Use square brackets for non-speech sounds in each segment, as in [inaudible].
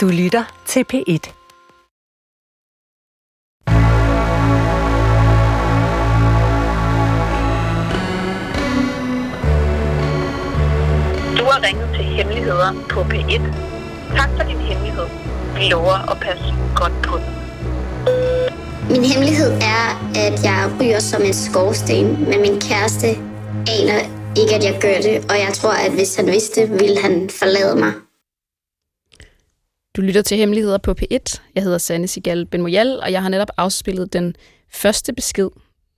Du lytter til P1. Du har ringet til Hemmeligheder på P1. Tak for din hemmelighed. Vi lover at passe godt på den. Min hemmelighed er, at jeg ryger som en skorsten, men min kæreste aner ikke, at jeg gør det, og jeg tror, at hvis han vidste, ville han forlade mig. Du lytter til Hemmeligheder på P1. Jeg hedder Sanne Sigal Benmoyal, og jeg har netop afspillet den første besked,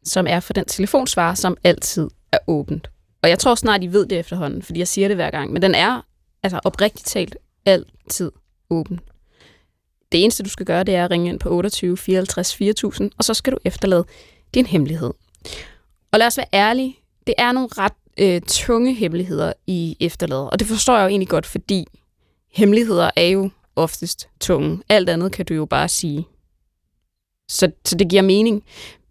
som er for den telefonsvarer, som altid er åbent. Og jeg tror snart, I ved det efterhånden, fordi jeg siger det hver gang. Men den er altså oprigtigt talt altid åben. Det eneste, du skal gøre, det er at ringe ind på 28 54 4000, og så skal du efterlade din hemmelighed. Og lad os være ærlige, det er nogle ret øh, tunge hemmeligheder i efterladet, og det forstår jeg jo egentlig godt, fordi hemmeligheder er jo oftest tunge. Alt andet kan du jo bare sige. Så, så det giver mening.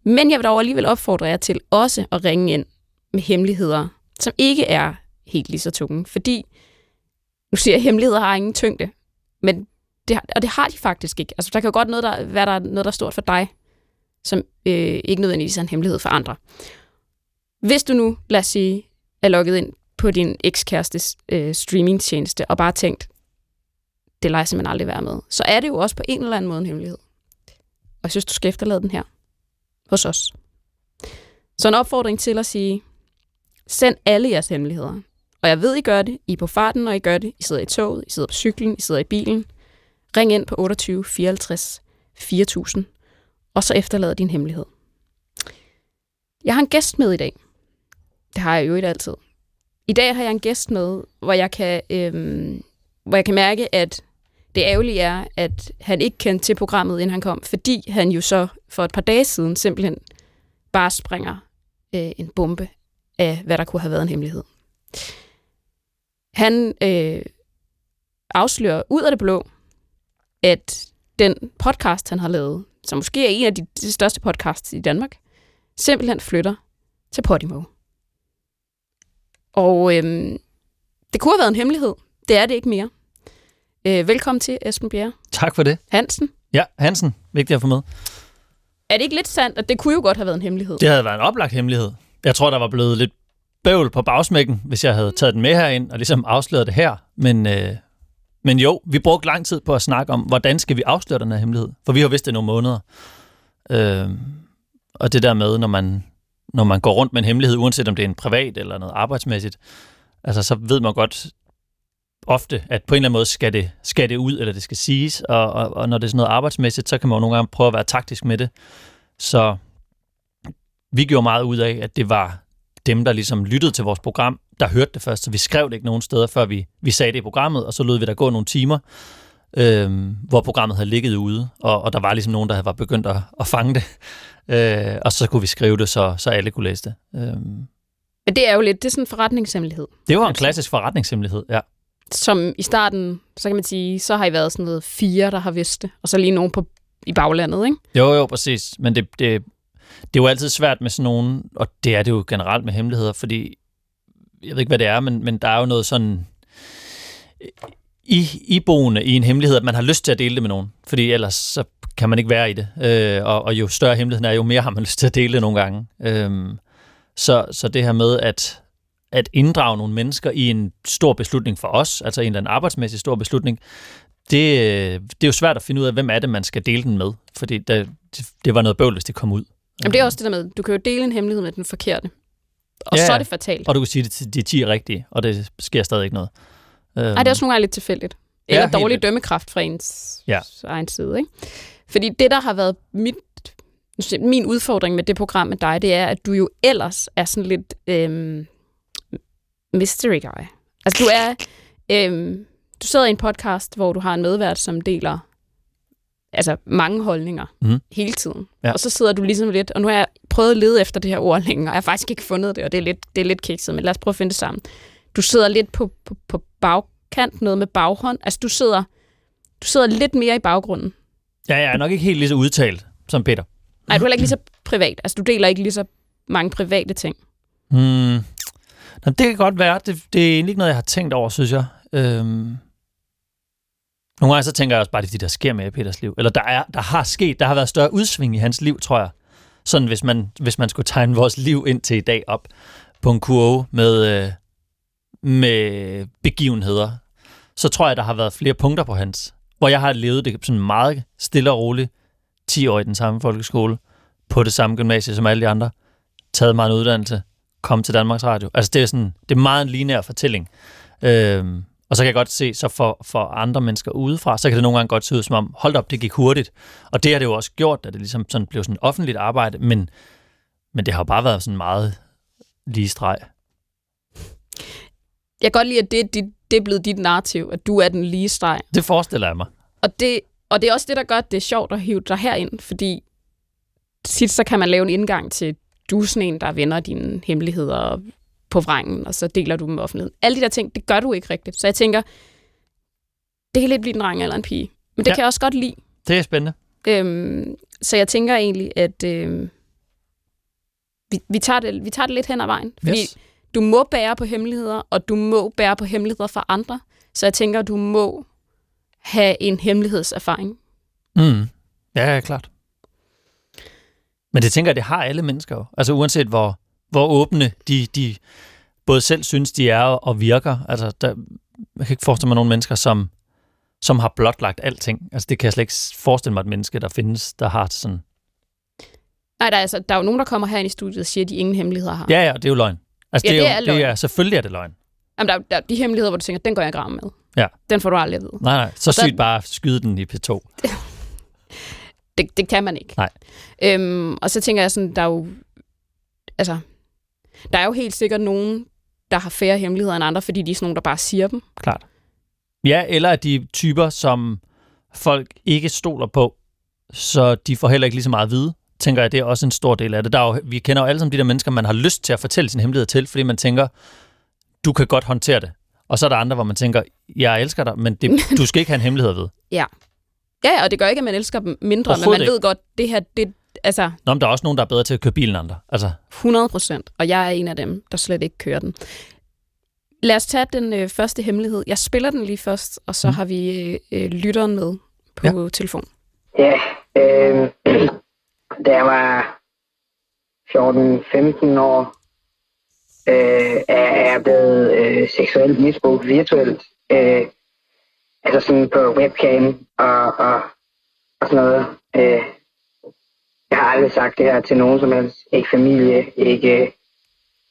Men jeg vil dog alligevel opfordre jer til også at ringe ind med hemmeligheder, som ikke er helt lige så tunge. Fordi, nu siger jeg, hemmeligheder har ingen tyngde, men det, har- og det har de faktisk ikke. Altså, der kan jo godt noget, der, være der er noget, der er stort for dig, som øh, ikke nødvendigvis er en hemmelighed for andre. Hvis du nu, lad os sige, er logget ind på din ekskærestes øh, streamingtjeneste og bare tænkt, det leger jeg simpelthen aldrig være med, så er det jo også på en eller anden måde en hemmelighed. Og jeg synes, du skal efterlade den her hos os. Så en opfordring til at sige, send alle jeres hemmeligheder. Og jeg ved, I gør det. I er på farten, og I gør det. I sidder i toget, I sidder på cyklen, I sidder i bilen. Ring ind på 28 54 4000, og så efterlad din hemmelighed. Jeg har en gæst med i dag. Det har jeg jo ikke altid. I dag har jeg en gæst med, hvor jeg kan, øhm, hvor jeg kan mærke, at det ærgerlige er, at han ikke kendte til programmet, inden han kom, fordi han jo så for et par dage siden simpelthen bare springer øh, en bombe af, hvad der kunne have været en hemmelighed. Han øh, afslører ud af det blå, at den podcast, han har lavet, som måske er en af de, de største podcasts i Danmark, simpelthen flytter til Podimo. Og øhm, det kunne have været en hemmelighed. Det er det ikke mere. Øh, velkommen til, Esben Bjerre Tak for det. Hansen. Ja, Hansen, vigtigt at få med. Er det ikke lidt sandt, at det kunne jo godt have været en hemmelighed? Det havde været en oplagt hemmelighed. Jeg tror, der var blevet lidt bøvl på bagsmækken, hvis jeg havde taget den med herind og ligesom afsløret det her. Men, øh, men jo, vi brugte lang tid på at snakke om, hvordan skal vi afsløre den her hemmelighed? For vi har vidst det nogle måneder. Øh, og det der med, når man, når man går rundt med en hemmelighed, uanset om det er en privat eller noget arbejdsmæssigt, altså så ved man godt ofte, at på en eller anden måde skal det, skal det ud, eller det skal siges. Og, og, og når det er sådan noget arbejdsmæssigt, så kan man jo nogle gange prøve at være taktisk med det. Så vi gjorde meget ud af, at det var dem, der ligesom lyttede til vores program, der hørte det først. Så vi skrev det ikke nogen steder, før vi, vi sagde det i programmet, og så lod vi der gå nogle timer, øhm, hvor programmet havde ligget ude, og, og der var ligesom nogen, der var begyndt at, at fange det. Øh, og så kunne vi skrive det, så, så alle kunne læse det. Øhm, Men det er jo lidt, det er sådan en forretningshemmelighed. det var en Altså. klassisk forretningshemmelighed, ja. Som i starten, så kan man sige, så har I været sådan noget fire, der har vidst det, og så lige nogen på, i baglandet, ikke? Jo, jo, præcis. Men det, det, det er jo altid svært med sådan nogen, og det er det jo generelt med hemmeligheder, fordi jeg ved ikke, hvad det er, men, men der er jo noget sådan i, iboende i en hemmelighed, at man har lyst til at dele det med nogen, fordi ellers så kan man ikke være i det. Øh, og, og jo større hemmeligheden er, jo mere har man lyst til at dele det nogle gange. Øh, så, så det her med at, at inddrage nogle mennesker i en stor beslutning for os, altså en eller anden arbejdsmæssig stor beslutning, det, det er jo svært at finde ud af, hvem er det, man skal dele den med. Fordi det, det, det var noget bøvl, hvis det kom ud. Jamen, det er også det der med, du kan jo dele en hemmelighed med den forkerte. Og Ja, så er ja. det fatalt. Og du kan sige det til de 10 rigtige, og det sker stadig ikke noget. Nej, det er også nogle gange lidt tilfældigt. Ja, Eller helt dårlig dømmekraft fra ens Ja. egen side. Ikke? Fordi det, der har været mit, min udfordring med det program med dig, det er, at du jo ellers er sådan lidt øhm, mystery guy. Altså, du er... Øhm, du sidder i en podcast, hvor du har en medvært, som deler altså mange holdninger Mhm. hele tiden. Ja. Og så sidder du ligesom lidt, og nu har jeg prøvet at lede efter det her ord [laughs] længe, og jeg har faktisk ikke fundet det, og det er lidt, det er lidt kikset, men lad os prøve at finde det sammen. Du sidder lidt på, på, på bagkant, noget med baghånd. Altså, du sidder, du sidder lidt mere i baggrunden. Ja, jeg er nok ikke helt lige så udtalt som Peter. Nej, du er heller ikke lige så privat. Altså, du deler ikke lige så mange private ting. Hmm. Nå, det kan godt være. Det, det er egentlig ikke noget, jeg har tænkt over, synes jeg. Øhm. Nogle gange så tænker jeg også bare, det er fordi, der sker mere i Peters liv. Eller der, er, der har sket, der har været større udsving i hans liv, tror jeg. Sådan hvis man, hvis man skulle tegne vores liv ind til i dag op på en kurve med, øh, med begivenheder, så tror jeg, der har været flere punkter på hans. Hvor jeg har levet det sådan meget stille og roligt, 10 år i den samme folkeskole, på det samme gymnasie som alle de andre, taget mig en uddannelse, kom til Danmarks Radio. Altså det er sådan, det er meget en lineær fortælling. Øhm, og så kan jeg godt se, så for, for andre mennesker udefra, så kan det nogle gange godt se ud som om, hold op, det gik hurtigt. Og det har det jo også gjort, at det ligesom sådan blev sådan offentligt arbejde, men, men det har bare været sådan meget lige streg. Jeg kan godt lide, at det, det, det er blevet dit narrativ, at du er den lige streg. Det forestiller jeg mig. Og det, og det er også det, der gør, at det er sjovt at hive dig herind, fordi tit så kan man lave en indgang til, du er sådan en, der vender dine hemmeligheder på vrængen, og så deler du dem med offentligheden. Alle de der ting, det gør du ikke rigtigt. Så jeg tænker, det kan lidt blive en dreng eller en pige. Men det ja. kan jeg også godt lide. Det er spændende. Øhm, så jeg tænker egentlig, at øhm, vi, vi, tager det, vi tager det lidt hen ad vejen. Fordi Yes. du må bære på hemmeligheder, og du må bære på hemmeligheder for andre. Så jeg tænker, du må have en hemmelighedserfaring. Mm. Ja, ja, klart. Men det tænker jeg, det har alle mennesker jo. Altså uanset hvor, hvor åbne de, de både selv synes, de er og virker. Altså, der, jeg kan ikke forestille mig nogle mennesker, som, som har blotlagt alting. Altså det kan jeg slet ikke forestille mig et menneske, der findes, der har sådan... Nej, der er, altså, der er jo nogen, der kommer her ind i studiet og siger, at de ingen hemmeligheder har. Ja, ja, det er jo løgn. Altså, Ja, det, er det jo, er det løgn. er, selvfølgelig er det løgn. Jamen, der, er- der er de hemmeligheder, hvor du tænker, den går jeg i med. Ja. Den får du aldrig at vide. Nej, nej, så sygt bare skyde den i P2. [laughs] Det, det kan man ikke. Nej. Øhm, og så tænker jeg sådan, der er jo... Altså, der er jo helt sikkert nogen, der har færre hemmeligheder end andre, fordi de er sådan nogen, der bare siger dem. Klart. Ja, eller at de typer, som folk ikke stoler på, så de får heller ikke lige så meget at vide, tænker jeg, det er også en stor del af det. Der er jo, vi kender jo alle sammen de der mennesker, man har lyst til at fortælle sin hemmelighed til, fordi man tænker, du kan godt håndtere det. Og så er der andre, hvor man tænker, jeg elsker dig, men det, [laughs] du skal ikke have en hemmelighed ved. Ja. Ja, og det gør ikke, at man elsker dem mindre, men man Overhovedet ved godt, det her, det altså Nå, men der er også nogen, der er bedre til at køre bilen end andre. Altså, 100 procent, og jeg er en af dem, der slet ikke kører den. Lad os tage den øh, første hemmelighed. Jeg spiller den lige først, og så Mm. mm. har vi øh, øh, lytteren med på ja. telefon. Ja, øh, [clears throat] da jeg var 14-15 år, øh, er jeg blevet øh, seksuelt misbrugt virtuelt. Øh, altså sådan på webcam og, og, og sådan noget. Øh, jeg har aldrig sagt det her til nogen som helst. Ikke familie, ikke,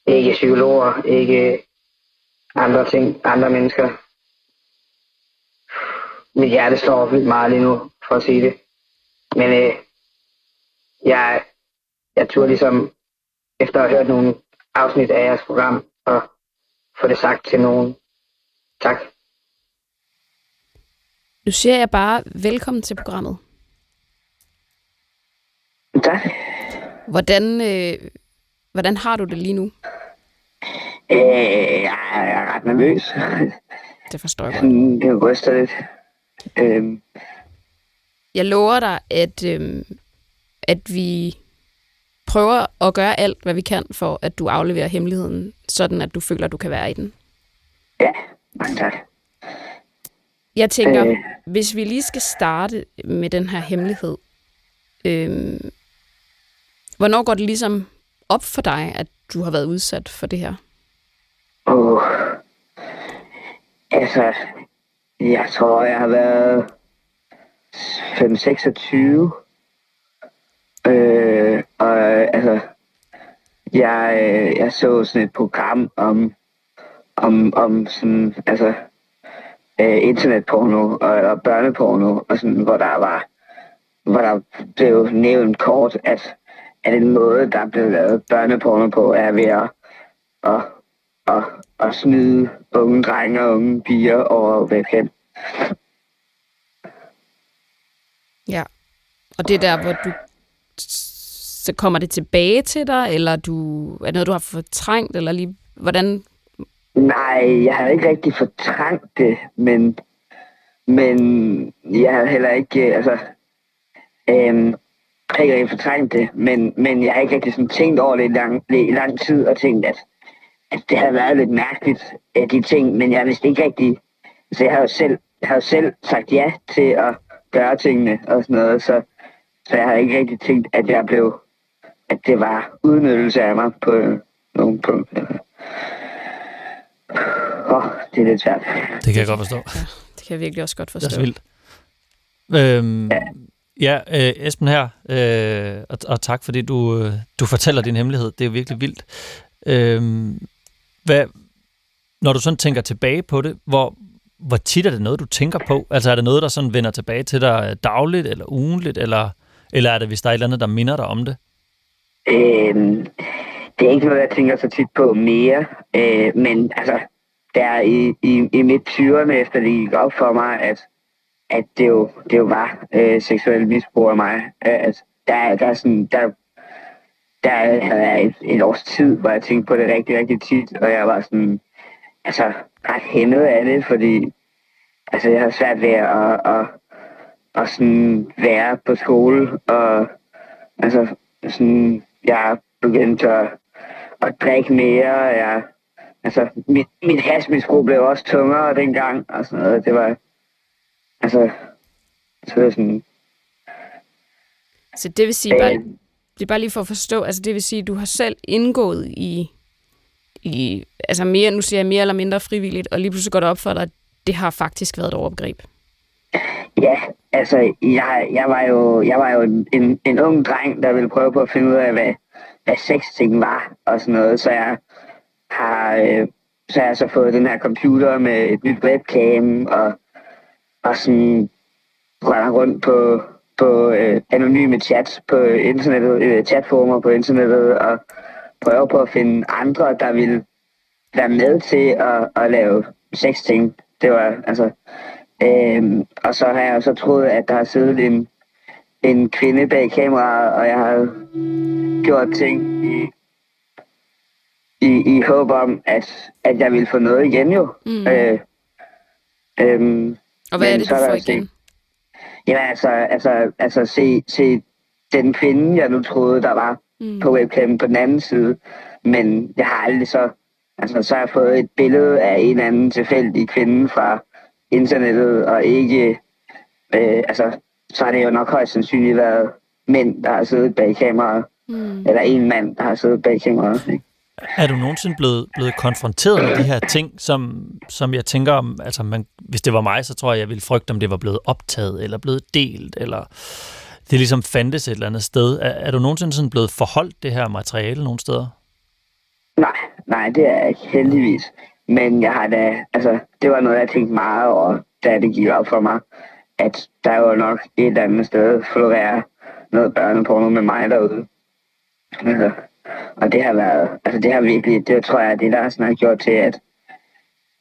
ikke psykologer, ikke andre ting, andre mennesker. Mit hjerte står vildt meget lige nu, for at sige det. Men øh, jeg, jeg turde ligesom, efter at have hørt nogle afsnit af jeres program, og få det sagt til nogen. Tak. Nu siger jeg bare velkommen til programmet. Tak. Hvordan, øh, hvordan har du det lige nu? Øh, jeg er ret nervøs. Det forstår jeg godt. Det ryster lidt. Øh, Jeg lover dig, at, øh, at vi prøver at gøre alt, hvad vi kan, for at du afleverer hemmeligheden, sådan at du føler, at du kan være i den. ja, mange tak. Jeg tænker, Øh. hvis vi lige skal starte med den her hemmelighed, øh, hvornår går det ligesom op for dig, at du har været udsat for det her? Uh, altså, jeg tror, jeg har været 5-26. Øh, og altså, jeg, jeg så sådan et program om, om, om sådan, altså, øh, internetporno og, og børneporno, og sådan, hvor der var, hvor der blev nævnt kort, at, at en måde, der blev lavet børneporno på, er ved at, at, at, at snyde unge drenge og unge piger over webcam. Ja. Og det er der, hvor du så kommer det tilbage til dig, eller du, er det noget, du har fortrængt, eller lige, hvordan, Nej, jeg havde ikke rigtig fortrængt det, men, men jeg havde heller ikke, altså, øhm, jeg ikke rigtig fortrængt det, men, men jeg har ikke rigtig sådan tænkt over det i lang, i lang tid, og tænkt, at, at det havde været lidt mærkeligt, øh, de ting, men jeg vidste ikke rigtig, så jeg har jo selv har jo selv sagt ja til at gøre tingene og sådan noget, så, så jeg har ikke rigtig tænkt, at jeg blev, at det var udnyttelse af mig på øh, nogle punkter. Åh, oh, det er lidt svært. Det kan jeg godt forstå. Ja, det kan jeg virkelig også godt Det er forstå. så vildt. Øhm, ja, øh, Esben her, øh, og, og tak fordi du, øh, du fortæller din hemmelighed. Det er virkelig vildt. Øhm, hvad, når du sådan tænker tilbage på det, hvor, hvor tit er det noget, du tænker på? Altså er det noget, der sådan vender tilbage til dig dagligt eller ugenligt, eller, eller er det, hvis der er et eller andet, der minder dig om det? Øhm, det er ikke noget, jeg tænker så tit på mere, øh, men altså, der i, i, i midt 20'erne, efter det gik op for mig, at, at det, jo, det jo var øh, seksuel misbrug af mig, øh, at der, der, er sådan, der, der havde jeg et, et års tid, hvor jeg tænkte på det rigtig, rigtig tit, og jeg var sådan, altså, ret hæmmet af det, fordi altså, jeg havde svært ved at, at, at, at sådan være på skole, og altså, sådan, jeg begyndte at, at drikke mere, og jeg, altså, mit, mit hasmisbrug blev også tungere dengang, og sådan noget, det var, altså, så det sådan, Så det vil sige, bare, øh, det er bare lige for at forstå, altså det vil sige, du har selv indgået i, i altså mere, nu siger jeg mere eller mindre frivilligt, og lige pludselig går det op for dig, at det har faktisk været et overgreb. Ja, altså, jeg, jeg var jo, jeg var jo en, en, en ung dreng, der ville prøve på at finde ud af, hvad, hvad sexting var og sådan noget. Så jeg har, øh, så har jeg så fået den her computer med et nyt webcam og, og sådan render rundt på, på øh, anonyme chats på internettet, øh, chatformer på internettet og prøver på at finde andre, der vil være med til at, at lave sexting. Det var altså Øh, og så har jeg så troet, at der har siddet en, en kvinde bag kameraet, og jeg har gjort ting i, i, i håb om, at, at jeg ville få noget igen jo. Mm. Øh, øhm, Og hvad er det, så du får igen? Jamen altså, altså, altså se, se den kvinde, jeg nu troede, der var Mm. på webcam på den anden side. Men jeg har aldrig så... Altså, så har jeg fået et billede af en eller anden tilfældig kvinde fra internettet, og ikke... Øh, altså, så har det jo nok højst sandsynligt været mænd, der har siddet bag kameraet. Mm. Eller en mand, der har siddet bag kameraet. Ikke? Er du nogensinde blevet, blevet konfronteret med de her ting, som, som jeg tænker om, altså man, hvis det var mig, så tror jeg, jeg ville frygte, om det var blevet optaget, eller blevet delt, eller det ligesom fandtes et eller andet sted. Er, er du nogensinde sådan blevet forholdt det her materiale nogle steder? Nej, nej, det er jeg ikke heldigvis. Men jeg har da, altså, det var noget, jeg tænkte meget over, da det gik op for mig, at der jo nok et eller andet sted florerer noget børneporno med mig derude. Altså, og det har været, altså det har virkelig, det tror jeg, det der sådan har gjort til, at,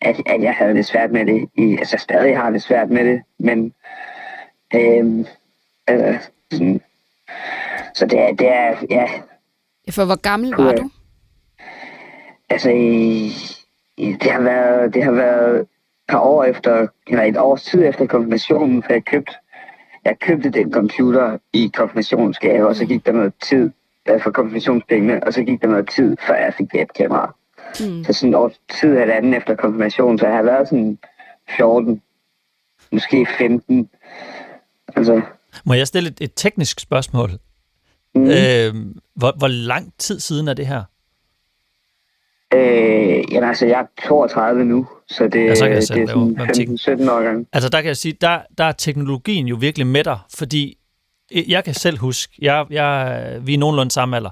at, at jeg havde det svært med det, i, altså stadig har det svært med det, men øhm, altså, sådan, så det er, det er, ja, For hvor gammel var du? Altså, i, i, det, har været, det har været et par år efter, eller et års tid efter konfirmationen, for jeg købte, jeg købte den computer i konfirmationsgave, og så gik der noget tid øh, for konfirmationspengene, og så gik der noget tid, før jeg fik webkamera. Mm. Så sådan et års tid halvanden efter konfirmation, så jeg har været sådan 14, måske 15. Altså, Må jeg stille et, et teknisk spørgsmål? mm, Øh, hvor, hvor lang tid siden er det her? Øh, jamen, altså, jeg er 32 nu, så det, Ja, så kan jeg det selv er lave matematik. sådan 15-17 år gang. Altså der kan jeg sige, der, der er teknologien jo virkelig med dig, fordi jeg kan selv huske, jeg, jeg, vi er nogenlunde samme alder,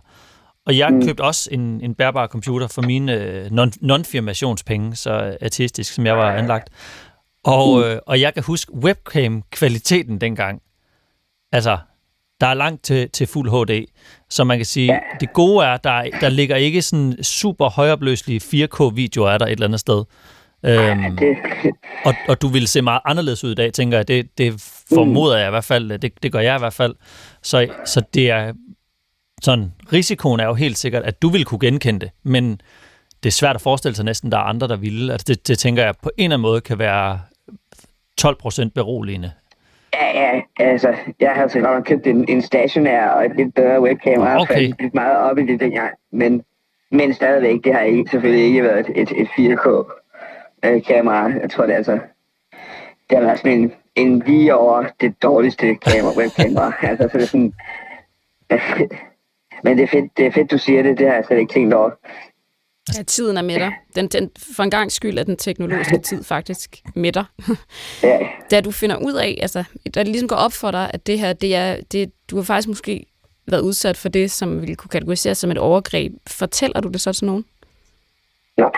og jeg mm. købte også en, en bærbar computer for mine øh, non, non-firmationspenge, så artistisk som jeg var anlagt. Og, øh, og jeg kan huske webcam-kvaliteten dengang. Altså, der er langt til, til fuld HD, så man kan sige, Ja. det gode er, der, der ligger ikke sådan super højopløselige 4K-videoer af der et eller andet sted. Øhm, Det, og, og du ville se meget anderledes ud i dag, tænker jeg. Det, det formoder jeg i hvert fald. Det, det gør jeg i hvert fald. Så, så det er sådan, risikoen er jo helt sikkert, at du vil kunne genkende det, men det er svært at forestille sig næsten, der er andre, der ville. Altså det, det tænker jeg på en eller anden måde kan være 12 procent beroligende. Ja, ja, altså, jeg havde så godt nok købt en, en stationær og et lidt bedre webkamera, Okay. for jeg meget op i det dengang. Men, men stadigvæk, det har ikke, selvfølgelig ikke været et, et, et 4K-kamera. Jeg tror, det er altså... det har været sådan en, en lige over det dårligste kamera, webkamera. [laughs] altså, så det er sådan... [laughs] Men det er, fedt, det er fedt, du siger det. Det har jeg slet ikke tænkt over. Ja, tiden er med dig. Den, den, for en gang skyld er den teknologiske tid faktisk med dig. [laughs] Ja, Da du finder ud af, altså, da det ligesom går op for dig, at det her, det er, det, du har faktisk måske været udsat for det, som ville kunne kategoriseres som et overgreb. Fortæller du det så til nogen? nej.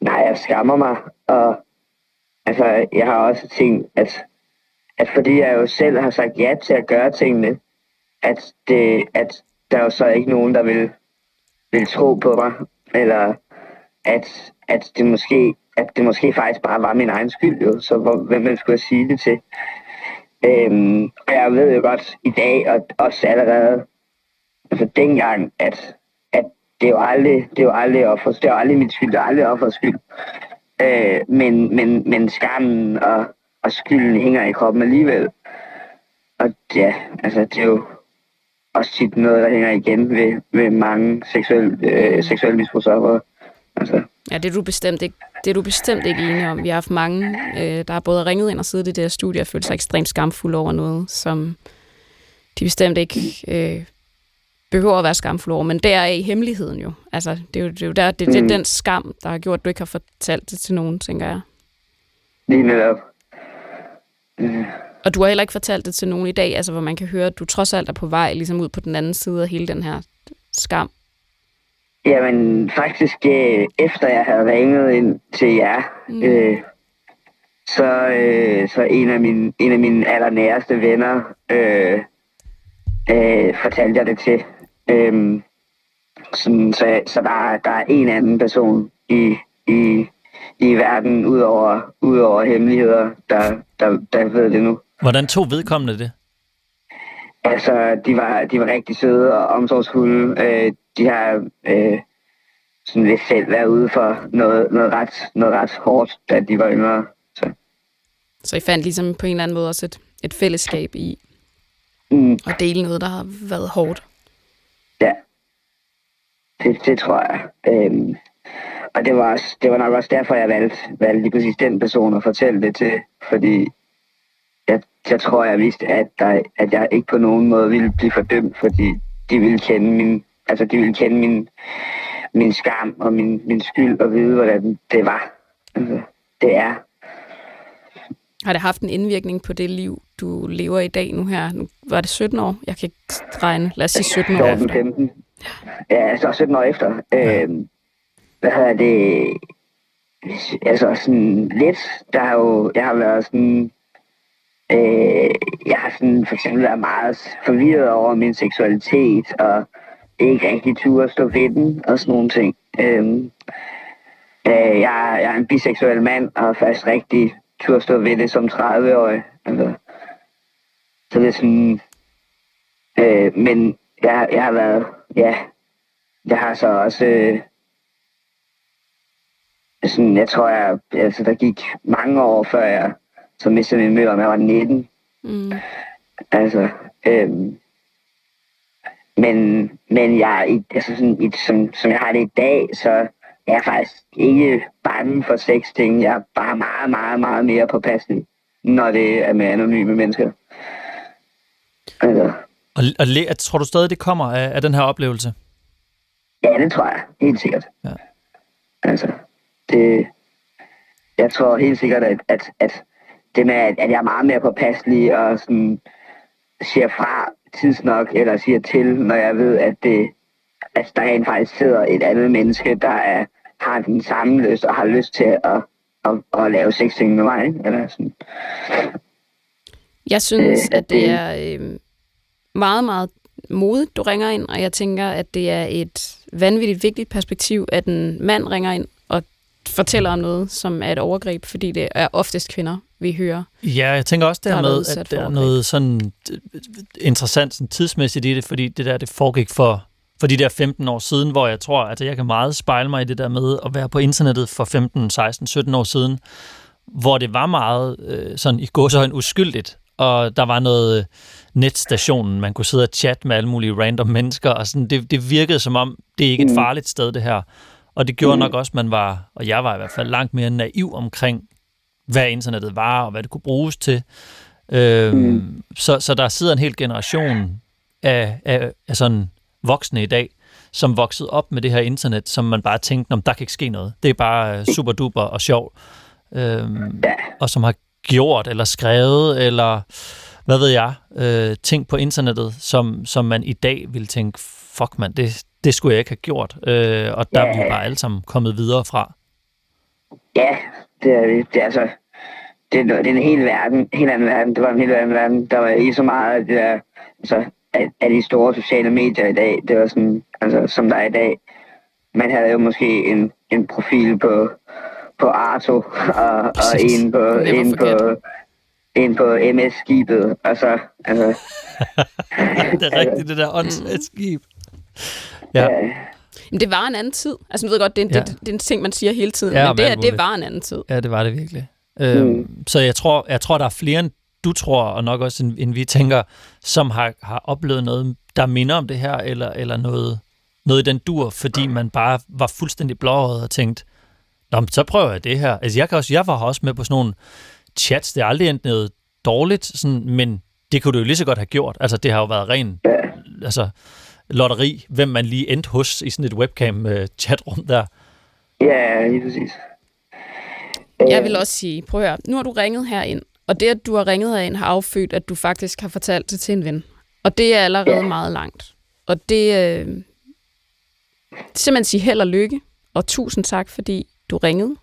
Nej, jeg skammer mig. Og altså, jeg har også tænkt, at, at fordi jeg jo selv har sagt ja til at gøre tingene, at, det, at der er jo så ikke nogen, der vil, vil tro på mig, eller at, at, det måske, at det måske faktisk bare var min egen skyld, jo. så hvor, hvem skulle jeg sige det til? Øhm, og jeg ved jo godt i dag, og også allerede, altså dengang, at, at det er jo aldrig, det er jo aldrig, offers, det er jo aldrig mit skyld, det er aldrig offers skyld. Øh, men, men, men skammen og, og skylden hænger i kroppen alligevel. Og ja, altså det er jo også tit noget, der hænger igen ved, ved mange seksuelle, øh, seksuelle misbrugsoffer. Altså, Ja, det er du bestemt ikke, det er du bestemt ikke enig om. Vi har haft mange, øh, der har både ringet ind og siddet i det der studie og følt sig ekstremt skamfulde over noget, som de bestemt ikke øh, behøver at være skamfulde over. Men der er i hemmeligheden jo. Altså, det er jo, det er jo der, det, det er Mm. den skam, der har gjort, at du ikke har fortalt det til nogen, tænker jeg. lige netop. Øh, Og du har heller ikke fortalt det til nogen i dag, altså hvor man kan høre, at du trods alt er på vej ligesom ud på den anden side af hele den her skam. Jamen, faktisk øh, efter jeg havde ringet ind til jer, Mm. øh, så, øh, så en af mine, en af mine allernæreste venner øh, øh, fortalte jeg det til. Øh, sådan, så så der, er- der er en anden person i, i, i verden, udover, udover hemmeligheder, der, der, der ved det nu. Hvordan tog vedkommende det? Altså, de var, de var rigtig søde og omsorgsfulde. Øh, de har øh, sådan lidt selv været ude for noget, noget, ret, noget ret hårdt, da de var yngre. Så, Så I fandt ligesom på en eller anden måde også et, et fællesskab i mm, at dele noget, der har været hårdt. ja, det, det tror jeg. Øhm, og det var, også, det var nok også derfor, jeg valgte, valgte lige præcis den person at fortælle det til. Fordi jeg, jeg tror, jeg vidste, at, der, at jeg ikke på nogen måde ville blive fordømt, fordi de ville kende min, altså de ville kende min, min skam og min, min skyld og vide, hvordan det var. Altså, det er. Har det haft en indvirkning på det liv, du lever i dag nu her? Nu var det 17 år? Jeg kan ikke regne. Lad os sige 17 år 14, efter. 15. Ja, så 17 år efter. Øhm, hvad hedder det? Altså sådan lidt, der har jo, jeg har været sådan, øh, jeg har sådan for eksempel været meget forvirret over min seksualitet, og ikke rigtig turde stå ved den, og sådan nogle ting. Øhm, øh, jeg, jeg er en biseksuel mand, og har først rigtig turde stå ved det som 30-årig. Altså, så det er sådan, øh, men jeg, jeg har været, ja, jeg har så også, øh, sådan, jeg tror, jeg, altså, der gik mange år, før jeg så mistede min møder, når jeg var 19. Mm. Altså, øhm, men, men jeg, i- altså sådan, i, som, som jeg har det i dag, så er jeg faktisk ikke bange for sexting. Jeg er bare meget, meget, meget mere påpasselig, når det er med anonyme mennesker. Altså, Og, og le, tror du stadig, det kommer af, af den her oplevelse? ja, det tror jeg. Helt sikkert. Ja. Altså, det, jeg tror helt sikkert, at, at, at det med, at, at jeg er meget mere påpasselig og sådan siger fra tidsnok, eller siger til, når jeg ved, at det, at der rent faktisk sidder et andet menneske, der er, har den samme lyst og har lyst til at, at, at lave sexting med mig. ikke? Eller sådan. Jeg synes, Øh, at det er øh, meget, meget modigt, du ringer ind, og jeg tænker, at det er et vanvittigt vigtigt perspektiv, at en mand ringer ind og fortæller om noget, som er et overgreb, fordi det er oftest kvinder, vi hører. Ja, jeg tænker også Der dermed, udsat at der er noget sådan øh, interessant sådan tidsmæssigt i det, fordi det der, det foregik for, for de der 15 år siden, hvor jeg tror, at jeg kan meget spejle mig i det der med at være på internettet for 15, 16, 17 år siden, hvor det var meget øh, sådan i gåsøjne uskyldigt, og der var noget øh, netstationen, man kunne sidde og chatte med alle mulige random mennesker, og sådan, det, det virkede som om, det er ikke et Mm. farligt sted, det her. Og det gjorde Mm. nok også, man var, og jeg var i hvert fald langt mere naiv omkring, hvad internettet var, og hvad det kunne bruges til. Øhm, mm. så, så der sidder en hel generation af, af, af sådan voksne i dag, som voksede op med det her internet, som man bare tænkte, der kan ikke ske noget. Det er bare øh, super duper og sjov. Øhm, Ja. og som har gjort eller skrevet eller hvad ved jeg, øh, ting på internettet, som, som man i dag vil tænke, fuck man, det, det skulle jeg ikke have gjort. Øh, og der er vi Ja. bare alle sammen kommet videre fra. Ja, det er det. Er altså... Det er, det er en hel verden, helt anden verden. Det var en helt anden verden. Der var ikke så meget af det der, altså, af, af de store sociale medier i dag. Det var sådan, altså, som der er i dag. Man havde jo måske en, en profil på, på Arto, [laughs] og, og en på, en på, en på MS-skibet. Altså, altså, [laughs] det er rigtigt, det der [laughs] åndssvagt skib. Ja, ja. Men det var en anden tid. Altså, jeg ved godt, det er, en, Ja. det, det er en ting, man siger hele tiden, Ja, men det, alt er, det var en anden tid. ja det var det virkelig. Øhm, Så jeg tror, jeg tror, der er flere end du tror, og nok også end, end vi tænker, som har, har oplevet noget, der minder om det her, eller, eller noget, noget i den dur, fordi man bare var fuldstændig blåret og tænkte, Nå, men så prøver jeg det her. Altså, jeg, kan også, jeg var også med på sådan nogle chats, det er aldrig endt noget dårligt, sådan, men det kunne du jo lige så godt have gjort. Altså, det har jo været ren altså, lotteri, hvem man lige endte hos i sådan et webcam-chatrum der. ja, lige præcis. Jeg vil også sige, prøv at høre, nu har du ringet herind, og det, at du har ringet herind, har affødt, at du faktisk har fortalt det til en ven. Og det er allerede Ja. meget langt. Og det øh, simpelthen sige held og lykke, og tusind tak, fordi du ringede.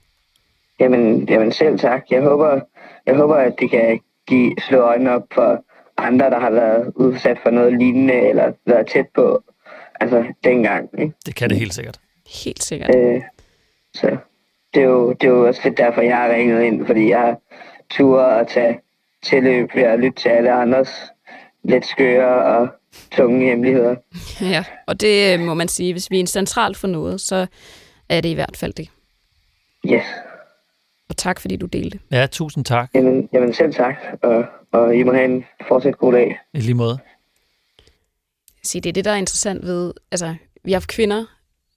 Jamen, jamen selv tak. Jeg håber, jeg håber, at det kan give slå øjnene op for andre, der har været udsat for noget lignende, eller været tæt på, altså dengang. Ikke? Det kan det helt sikkert. Helt sikkert. Øh, så det er, jo, det er jo også lidt derfor, jeg har ringet ind, fordi jeg har tur at tage tilløb ved at lytte til alle andres lidt skøre og tunge hemmeligheder. [laughs] Ja, og det øh, må man sige, hvis vi er en central for noget, så er det i hvert fald det. Yes. Og tak, fordi du delte. Ja, tusind tak. Jamen, jamen selv tak, og, og I må have en fortsat god dag. I lige måde. Se, det er det, der er interessant ved... Altså, vi har haft kvinder,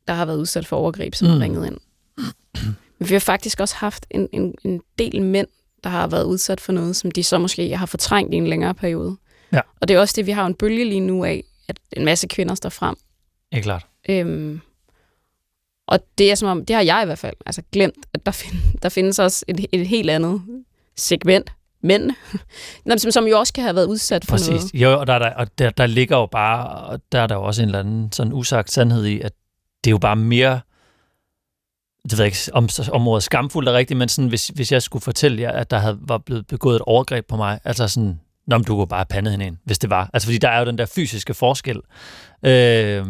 der har været udsat for overgreb, som mm. Har ringet ind. Men vi har faktisk også haft en, en, en del mænd, der har været udsat for noget, som de så måske har fortrængt i en længere periode. Ja. Og det er også det, vi har en bølge lige nu af, at en masse kvinder står frem. Ikke klart. Øhm, og det er som om, det har jeg i hvert fald altså glemt, at der, find, der findes også et, et helt andet segment mænd, [laughs] som, som jo også kan have været udsat for noget. Præcis. Jo, og, der, er der, og der, der ligger jo bare, og der er der jo også en eller anden sådan usagt sandhed i, at det er jo bare mere, det ved jeg ikke, om, om ordet skamfuldt er rigtigt, men sådan, hvis, hvis jeg skulle fortælle jer, at der havde, var blevet begået et overgreb på mig, altså sådan, Nå, men du kunne bare have pandet hende ind, hvis det var. Altså, fordi der er jo den der fysiske forskel, øh,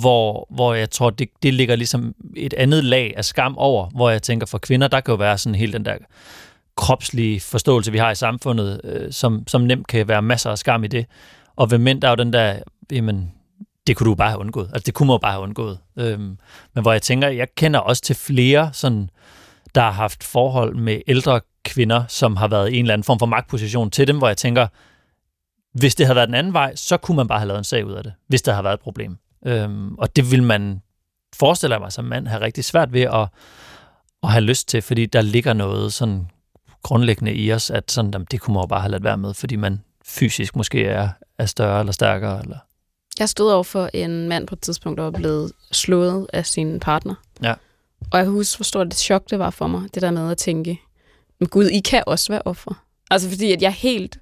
hvor, hvor jeg tror, det, det ligger ligesom et andet lag af skam over, hvor jeg tænker, for kvinder, der kan jo være sådan helt den der kropslige forståelse, vi har i samfundet, øh, som, som nemt kan være masser af skam i det. Og ved mænd, der er jo den der, jamen, det kunne du bare have undgået. Altså, det kunne man jo bare have undgået. Øhm, men hvor jeg tænker, jeg kender også til flere, sådan, der har haft forhold med ældre kvinder, som har været i en eller anden form for magtposition til dem, hvor jeg tænker, hvis det havde været den anden vej, så kunne man bare have lavet en sag ud af det, hvis der har været et problem. Øhm, og det vil man, forestiller mig som mand, have rigtig svært ved at, at have lyst til, fordi der ligger noget sådan grundlæggende i os, at sådan, jamen, det kunne man jo bare have ladet være med, fordi man fysisk måske er, er større eller stærkere. Eller... Jeg stod over for en mand på et tidspunkt, der var blevet slået af sin partner. Ja. Og jeg husker, hvor stort et chok det var for mig, det der med at tænke, men gud, I kan også være offer. Altså fordi, at jeg helt,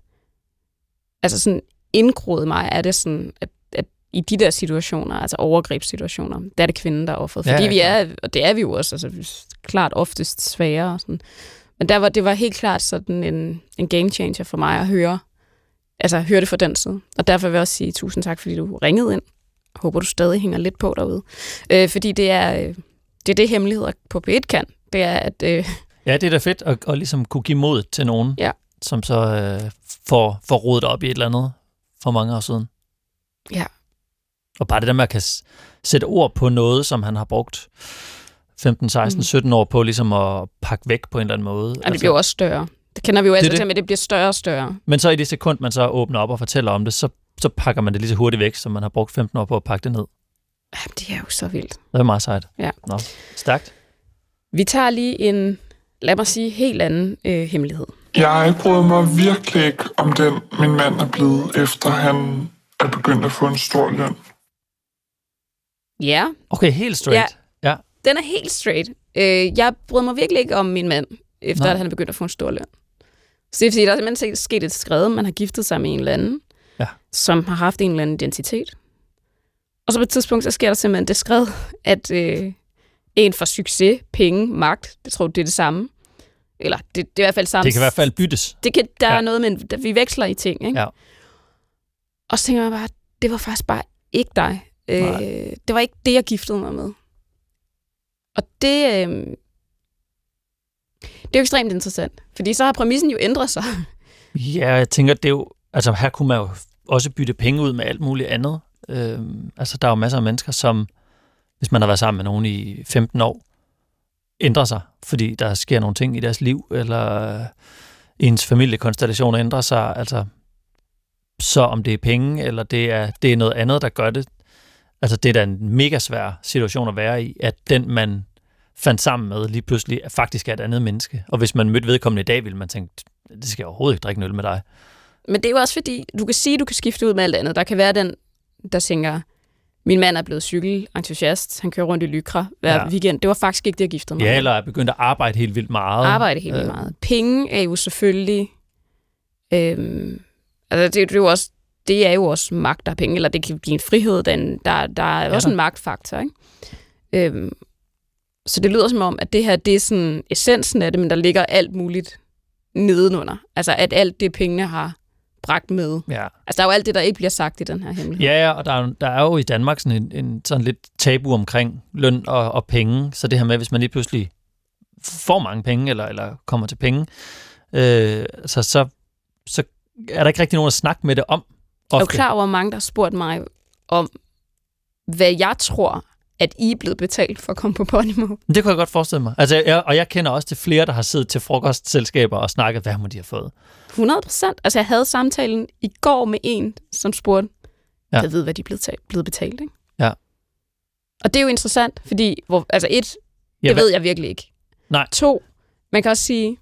altså sådan indgroet mig, er det sådan, at, at i de der situationer, altså overgrebssituationer, der er det kvinden, der er offeret. Fordi ja, vi er, og det er vi jo også, altså klart oftest sværere. Og sådan. Men der var, det var helt klart sådan en, en game changer for mig at høre, altså høre det fra den side. Og derfor vil jeg også sige tusind tak, fordi du ringede ind. Jeg håber, du stadig hænger lidt på derude. Øh, fordi det er, øh, det er det, hemmeligheder på P1 kan. Det er, at øh, Ja, det er da fedt at, at ligesom kunne give mod til nogen, Ja. som så øh, får, får rodet op i et eller andet for mange år siden. Ja. Og bare det der med at kan sætte ord på noget, som han har brugt 15, 16, Mm. 17 år på ligesom at pakke væk på en eller anden måde. altså, det bliver jo også større. Det kender vi jo Det det. til, men det bliver større og større. Men så i det sekund, man så åbner op og fortæller om det, så, så pakker man det lige så hurtigt væk, som man har brugt 15 år på at pakke det ned. Jamen, det er jo så vildt. Det er meget sejt. Ja. Nå, stærkt. Vi tager lige en lad mig sige, helt anden øh, hemmelighed. Jeg bryder mig virkelig ikke om den, min mand er blevet, efter han er begyndt at få en stor løn. Ja, Okay, helt straight. Ja. Den er helt straight. Øh, jeg bryder mig virkelig ikke om min mand, efter Nej. at han er begyndt at få en stor løn. Så det er fordi, der er simpelthen sket et skred, man har giftet sig med en eller anden, Ja. som har haft en eller anden identitet. Og så på et tidspunkt, så sker der simpelthen det skred, at øh, en får succes, penge, magt, det tror du, det er det samme. Eller det, det er i hvert fald samme. Det kan i hvert fald byttes. Det kan, der ja. Er noget med, at vi veksler i ting. Ikke? Ja. Og så tænker jeg bare, det var faktisk bare ikke dig. Øh, Nej. det var ikke det, jeg giftede mig med. Og det, øh, det er jo ekstremt interessant, fordi så har præmissen jo ændret sig. Ja, jeg tænker, det er jo... Altså, her kunne man jo også bytte penge ud med alt muligt andet. Øh, altså, der er jo masser af mennesker, som, hvis man har været sammen med nogen i 15 år, ændrer sig, fordi der sker nogle ting i deres liv, eller øh, ens familiekonstellation ændrer sig. Altså, så om det er penge, eller det er, det er noget andet, der gør det. Altså, det er da en mega svær situation at være i, at den, man fandt sammen med, lige pludselig faktisk er et andet menneske. Og hvis man mødte vedkommende i dag, ville man tænke, det skal jeg overhovedet ikke drikke en øl med dig. Men det er jo også fordi, du kan sige, at du kan skifte ud med alt andet. Der kan være den, der tænker, min mand er blevet cykelentusiast, han kører rundt i Lykra hver Ja. weekend. Det var faktisk ikke det, jeg giftede mig Ja, eller er begyndt at arbejde helt vildt meget. arbejde helt vildt meget. Penge er jo selvfølgelig... Øhm, altså det, det, er jo også, det er jo også magt, der er penge, eller det kan give en frihed. Den, der, der er Ja, også da. en magtfaktor, ikke? Øhm, så det lyder som om, at det her, det er sådan essensen af det, men der ligger alt muligt nedenunder. Altså at alt det, pengene har bragt med. Ja. Altså der er jo alt det, der ikke bliver sagt i den her hemmelighed. Ja, ja, og der er, jo- der er jo i Danmark sådan en, en sådan lidt tabu omkring løn og, og penge. Så det her med, hvis man lige pludselig får mange penge, eller, eller kommer til penge, øh, så, så, så er der ikke rigtig nogen at snakke med det om. Jeg er Ofte. klar over, hvor mange, der har spurgt mig om, hvad jeg tror, at I er blevet betalt for at komme på Podimo. Det kunne jeg godt forestille mig. Altså, jeg, og jeg kender også til flere, der har siddet til frokostselskaber og snakket, hvad må de have fået. 100 procent. Altså, jeg havde samtalen i går med en, som spurgte, Ja. jeg ved, hvad de er blevet, blevet betalt, ikke? Ja. Og det er jo interessant, fordi, hvor, altså et, det Ja, ved jeg virkelig ikke. Nej. To, man kan også sige,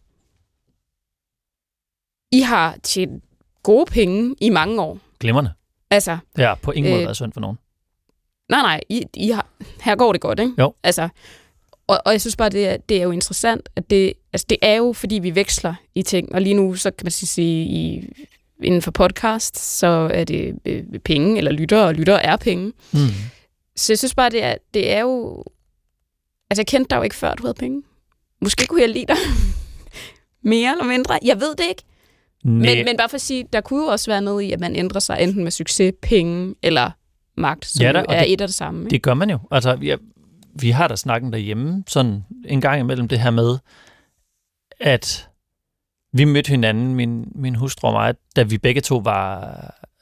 I har tjent gode penge i mange år. Glimrende. Altså, Det har på ingen måde Øh, været synd for nogen. nej, nej, I, I har, her går det godt, ikke? Jo. Altså, og, og jeg synes bare, det er, det er jo interessant, at det, altså det er jo, fordi vi veksler i ting, og lige nu, så kan man sige, sige i, inden for podcast, så er det øh, penge, eller lytter, og lytter er penge. Mm. Så jeg synes bare, det er, det er jo... Altså, jeg kendte dig jo ikke før, du havde penge. Måske kunne jeg lide dig [laughs] mere eller mindre. Jeg ved det ikke. Men, men bare for at sige, der kunne jo også være noget i, at man ændrer sig enten med succes, penge eller magt, som Ja og er det- et af det samme. Ikke? Det gør man jo. Altså, vi, vi har da snakken derhjemme sådan en gang imellem det her med, at vi mødte hinanden, min, min hustru og mig, da vi begge to var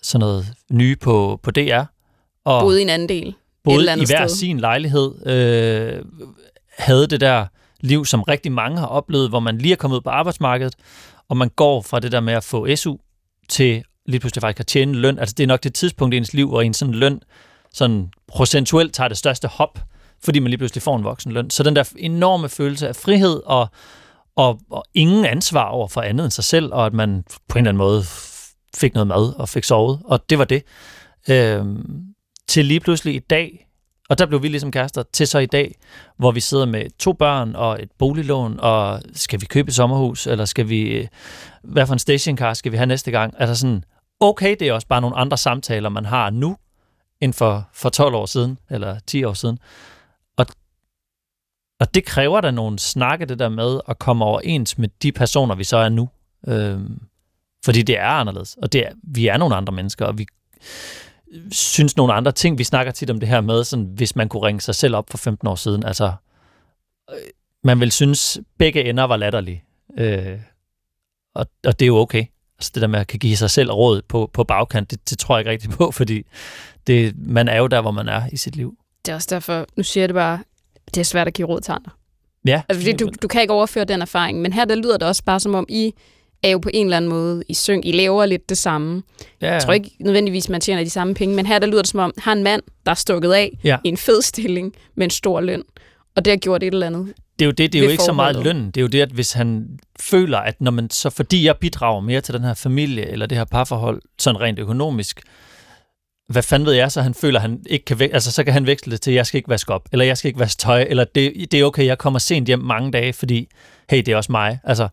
sådan noget nye på, på DR. Og Boede i en anden del. boede i hver sted. sin lejlighed, øh, havde det der liv, som rigtig mange har oplevet, hvor man lige er kommet ud på arbejdsmarkedet, og man går fra det der med at få SU til lige pludselig faktisk at tjene løn. Altså det er nok det tidspunkt i ens liv, hvor en sådan løn sådan procentuelt tager det største hop, fordi man lige pludselig får en voksen løn. Så den der enorme følelse af frihed og, og, og ingen ansvar over for andet end sig selv, og at man på en eller anden måde fik noget mad og fik sovet, og det var det. Øhm, til lige pludselig i dag, og der blev vi ligesom kærester, til så i dag, hvor vi sidder med to børn og et boliglån, og skal vi købe et sommerhus, eller skal vi, øh, hvad for en stationcar skal vi have næste gang? Altså sådan, okay, det er også bare nogle andre samtaler, man har nu, end for, for 12 år siden, eller 10 år siden. Og, og det kræver da nogle snakke, det der med at komme overens med de personer, vi så er nu. Øhm, fordi det er anderledes, og det er, vi er nogle andre mennesker, og vi synes nogle andre ting. Vi snakker tit om det her med, sådan, hvis man kunne ringe sig selv op for 15 år siden. Altså, øh, man vil synes, begge ender var latterlige. Øh, og, og det er jo okay. Altså det der med at kan give sig selv råd på, på bagkant, det, det tror jeg ikke rigtig på, [laughs] fordi det, man er jo der, hvor man er i sit liv. Det er også derfor, nu siger jeg det bare, det er svært at give råd til andre. Ja, Altså, fordi du, du kan ikke overføre den erfaring, men her der lyder det også bare som om, I er jo på en eller anden måde i synk. I laver lidt det samme. ja, Jeg tror ikke nødvendigvis, man tjener de samme penge, men her der lyder det som om, har en mand, der er stukket af Ja. i en fed stilling med en stor løn, og det har gjort et eller andet det er jo det, det er jo ikke så meget forholdet. løn. Det er jo det, at hvis han føler, at når man så, fordi jeg bidrager mere til den her familie, eller det her parforhold, sådan rent økonomisk, hvad fanden ved jeg, så han føler, han ikke kan, altså så kan han veksle det til, jeg skal ikke vaske op, eller jeg skal ikke vaske tøj, eller det, det er okay, jeg kommer sent hjem mange dage, fordi, hey, det er også mig. Altså,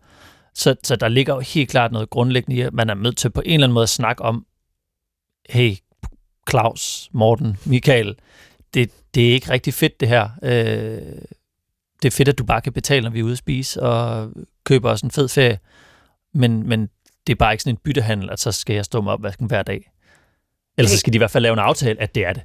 så, så der ligger jo helt klart noget grundlæggende i, at man er nødt til på en eller anden måde at snakke om, hey, Claus, Morten, Michael, det, det er ikke rigtig fedt det her. Øh, det er fedt, at du bare kan betale, når vi er ude at spise, og køber os en fed ferie, men, men det er bare ikke sådan en byttehandel, at så skal jeg stå med opvasken hver dag. Ellers så skal de i hvert fald lave en aftale, at det er det.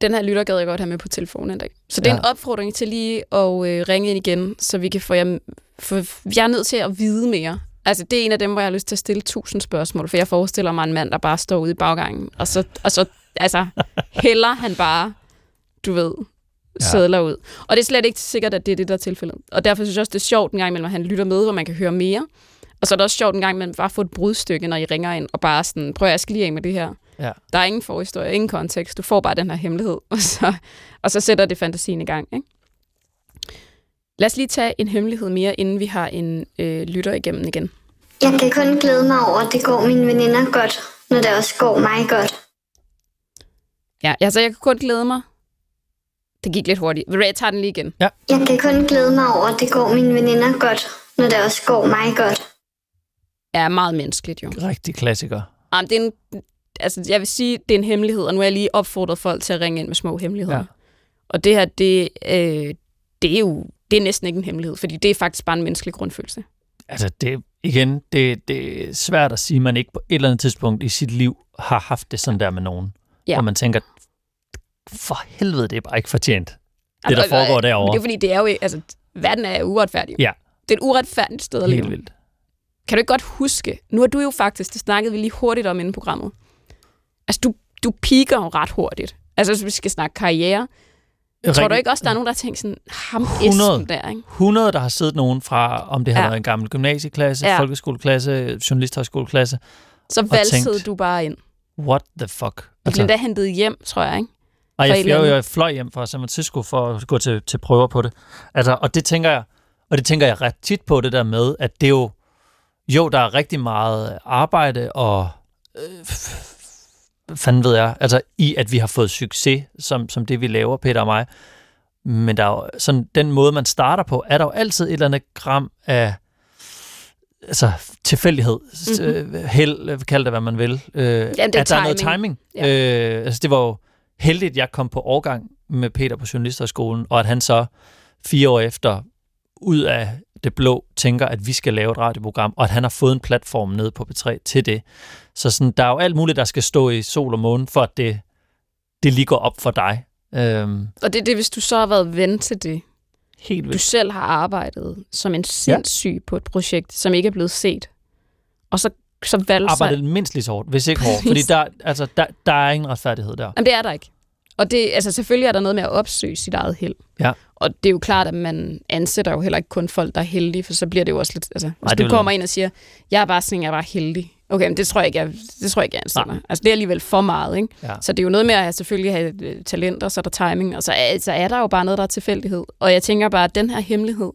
Den her lytter gad jeg godt have med på telefonen en dag. Så det er Ja. en opfordring til lige at øh, ringe ind igen, så vi kan få jer... For jeg er nødt til at vide mere. Altså, det er en af dem, hvor jeg har lyst til at stille tusind spørgsmål, for jeg forestiller mig en mand, der bare står ude i baggangen, og så, og så altså, [laughs] hælder han bare, du ved, Ja. sædler ud. Og det er slet ikke sikkert, at det er det, der er tilfældet. Og derfor synes jeg også, det er sjovt en gang imellem, at han lytter med, hvor man kan høre mere. Og så er det også sjovt en gang imellem, bare få et brudstykke, når I ringer ind, og bare sådan, prøv at jeg skal lige af med det her. Ja. Der er ingen forhistorie, ingen kontekst. Du får bare den her hemmelighed, [laughs] og så, og så sætter det fantasien i gang. Ikke? Lad os lige tage en hemmelighed mere, inden vi har en øh, lytter igennem igen. Jeg kan kun glæde mig over, at det går mine veninder godt, når det også går mig godt. Ja, altså jeg kan kun glæde mig. Det gik lidt hurtigt. Hvad, Jeg tager den lige igen. Jeg kan kun glæde mig over, at det går mine veninder godt, når det også går mig godt. Er meget menneskeligt jo. Rigtig klassiker. Jamen, det er en, altså, jeg vil sige, det er en hemmelighed, og nu har jeg lige opfordret folk til at ringe ind med små hemmeligheder. Ja. Og det her, det, øh, det er jo det er næsten ikke en hemmelighed, fordi det er faktisk bare en menneskelig grundfølelse. Altså, det, igen, det, det er svært at sige, at man ikke på et eller andet tidspunkt i sit liv har haft det sådan der med nogen. Ja. Hvor man tænker, for helvede, det er bare ikke fortjent. Det, Altså, der foregår Men derovre. det er fordi, det er jo, ikke- altså, verden er uretfærdig. Ja. Det er et uretfærdigt sted at Helt leve. vildt. Kan du ikke godt huske, nu har du jo faktisk, det snakkede vi lige hurtigt om inden programmet, altså du, du piker jo ret hurtigt. Altså hvis vi skal snakke karriere, tror du ikke også, der er nogen, der har tænkt sådan, ham 100. Esben der, ikke? 100, der har siddet nogen fra, om det har Ja. været en gammel gymnasieklasse, Ja. folkeskoleklasse, journalisthøjskoleklasse. Så valsede tænkt, du bare ind. What the fuck? Du blev endda hentet hjem, tror jeg, ikke? For jeg, jeg, jeg fløj hjem fra San Francisco for at gå til, til prøver på det. Altså, og det tænker jeg, og det tænker jeg ret tit på det der med, at det jo, jo, der er rigtig meget arbejde og, øh, fanden ved jeg, altså i at vi har fået succes, som, som det vi laver, Peter og mig. Men der er jo sådan, den måde, man starter på, er der jo altid et eller andet gram af altså, tilfældighed, mm-hmm. held, øh, kald det hvad man vil. Øh, det er at der er noget timing. timing. Øh, altså, det var jo heldigt, at jeg kom på årgang med Peter på Journalisterskolen, og at han så fire år efter ud af det blå tænker, at vi skal lave et radioprogram, og at han har fået en platform nede på P3 til det. Så sådan, der er jo alt muligt, der skal stå i sol og måne, for at det, det lige går op for dig. Øhm, Og det er det, hvis du så har været ven til det. helt Du vildt. selv har arbejdet som en sindssyg ja. på et projekt, som ikke er blevet set. Og så, så valgte Arbejdet mindst lige så hårdt, hvis ikke hårdt. Fordi der, altså, der, der er ingen retfærdighed der. Jamen, det er der ikke. Og det, altså, selvfølgelig er der noget med at opsøge sit eget held. Ja. Og det er jo klart, at man ansætter jo heller ikke kun folk, der er heldige, for så bliver det jo også lidt... Altså, hvis Nej, du kommer ind og siger, jeg er bare sådan, jeg er bare heldig. Okay, men det tror jeg ikke, jeg, det tror jeg ikke, jeg ansætter. Nej. Altså, det er alligevel for meget, ikke? Ja. Så det er jo noget med at selvfølgelig have øh, talent, og så er der timing, og så er, så er der jo bare noget, der er tilfældighed. Og jeg tænker bare, at den her hemmelighed,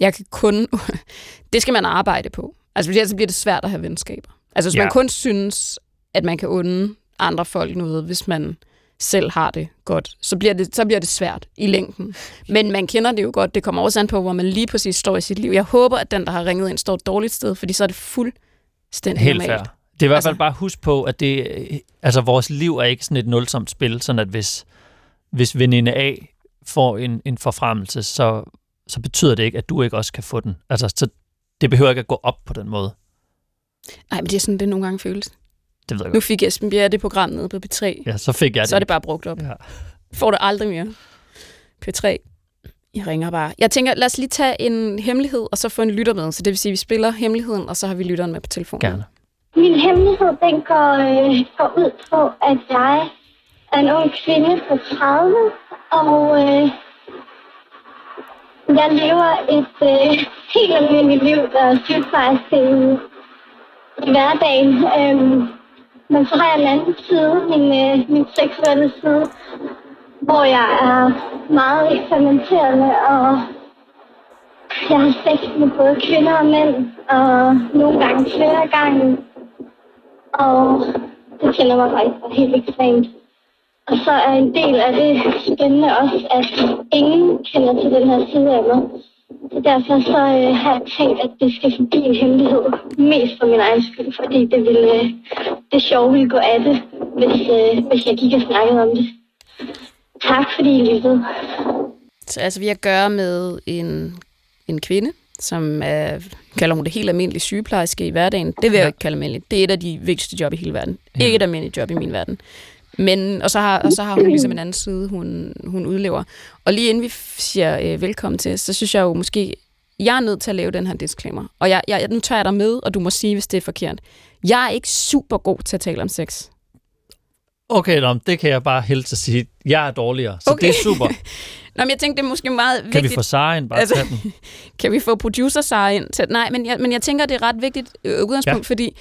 jeg kan kun... [laughs] det skal man arbejde på. Altså, ellers bliver det svært at have venskaber. Altså, hvis Ja. man kun synes, at man kan unde andre folk noget, hvis man selv har det godt, så bliver det, så bliver det svært i længden. Men man kender det jo godt. Det kommer også an på, hvor man lige præcis står i sit liv. Jeg håber, at den, der har ringet ind, står et dårligt sted, fordi så er det fuldstændig Helt normalt. fair. Det er i hvert fald Altså- bare husk på, at det, altså, vores liv er ikke sådan et nulsomt spil, sådan at hvis, hvis veninde A får en, en forfremmelse, så, så betyder det ikke, at du ikke også kan få den. Altså, så det behøver ikke at gå op på den måde. Nej, men det er sådan, det nogle gange føles. Det ved jeg Nu godt. fik Esben Bjerre det program nede på P3, Ja, så fik jeg det. så er det bare brugt op. Ja. Får det aldrig mere. P3. Jeg ringer bare. Jeg tænker, lad os lige tage en hemmelighed, og så få en lytter med. Så det vil sige, at vi spiller hemmeligheden, og så har vi lytteren med på telefonen. Gerne. Min hemmelighed, den går, øh, går ud på, at jeg er en ung kvinde på 30, og øh, jeg lever et øh, helt almindeligt liv, der er sygeplejerske i, i hverdagen. Øhm, men så har jeg en anden side, min, øh, min seksuelle side, hvor jeg er meget eksperimenterende og jeg har sex med både kvinder og mænd, og nogle gange flere gange. Og det tænder mig faktisk helt ekstremt. Og så er en del af det spændende også, at ingen kender til den her side af mig. Så derfor så øh, har jeg tænkt, at det skal forblive en hemmelighed. Mest for min egen skyld, fordi det ville, øh, det sjove ville gå af det, hvis, øh, hvis jeg gik og snakkede om det. Tak fordi I lyttede. Så altså, vi har at gøre med en, en kvinde, som er, kalder hun det helt almindelige sygeplejerske i hverdagen. Det vil jeg Ja. jo ikke kalde almindeligt. Det er et af de vigtigste job i hele verden. Ikke et almindeligt job i min verden. Men, og, så har, og så har hun ligesom en anden side, hun, hun udlever. Og lige inden vi siger øh, velkommen til, så synes jeg jo måske, jeg er nødt til at lave den her disclaimer. Og jeg, jeg, nu tager jeg dig med, og du må sige, hvis det er forkert. Jeg er ikke super god til at tale om sex. Okay, nå, det kan jeg bare helt at sige. Jeg er dårligere, så Okay. det er super. [laughs] Nå, men jeg tænkte, det er måske meget Kan vigtigt. vi få Sara ind? Bare Altså- den. [laughs] kan vi få producer Sara ind til? Nej, men jeg, men jeg tænker, det er ret vigtigt øh, udgangspunkt. Ja. fordi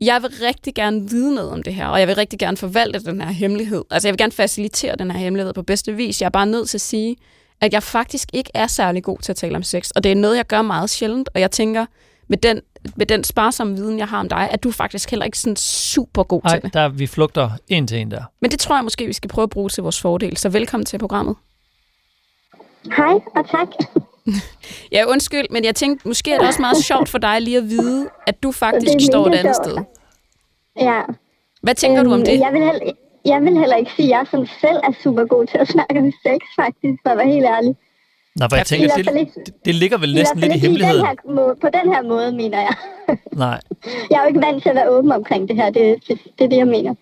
jeg vil rigtig gerne vide noget om det her, og jeg vil rigtig gerne forvalte den her hemmelighed. Altså, jeg vil gerne facilitere den her hemmelighed på bedste vis. Jeg er bare nødt til at sige, at jeg faktisk ikke er særlig god til at tale om sex, og det er noget, jeg gør meget sjældent, og jeg tænker, med den, med den sparsomme viden, jeg har om dig, at du faktisk heller ikke sådan super god Nej, til det. der vi flugter en til en der. Men det tror jeg måske, vi skal prøve at bruge til vores fordel. Så velkommen til programmet. Hej, og tak. [laughs] Ja, undskyld, men jeg tænkte, måske er det også meget sjovt for dig lige at vide, at du faktisk Det står et andet sjovt. sted. Ja. Hvad tænker du om Øhm, det? Jeg vil, heller, jeg vil heller ikke sige, at jeg som selv er super god til at snakke om sex, faktisk, for at være helt ærlig. Nå, for jeg tænker, det, det, det ligger vel næsten lidt i i den hemmeligheden. her på den her måde, mener jeg. [laughs] Nej. Jeg er jo ikke vant til at være åben omkring det her. Det, det, det er det, jeg mener.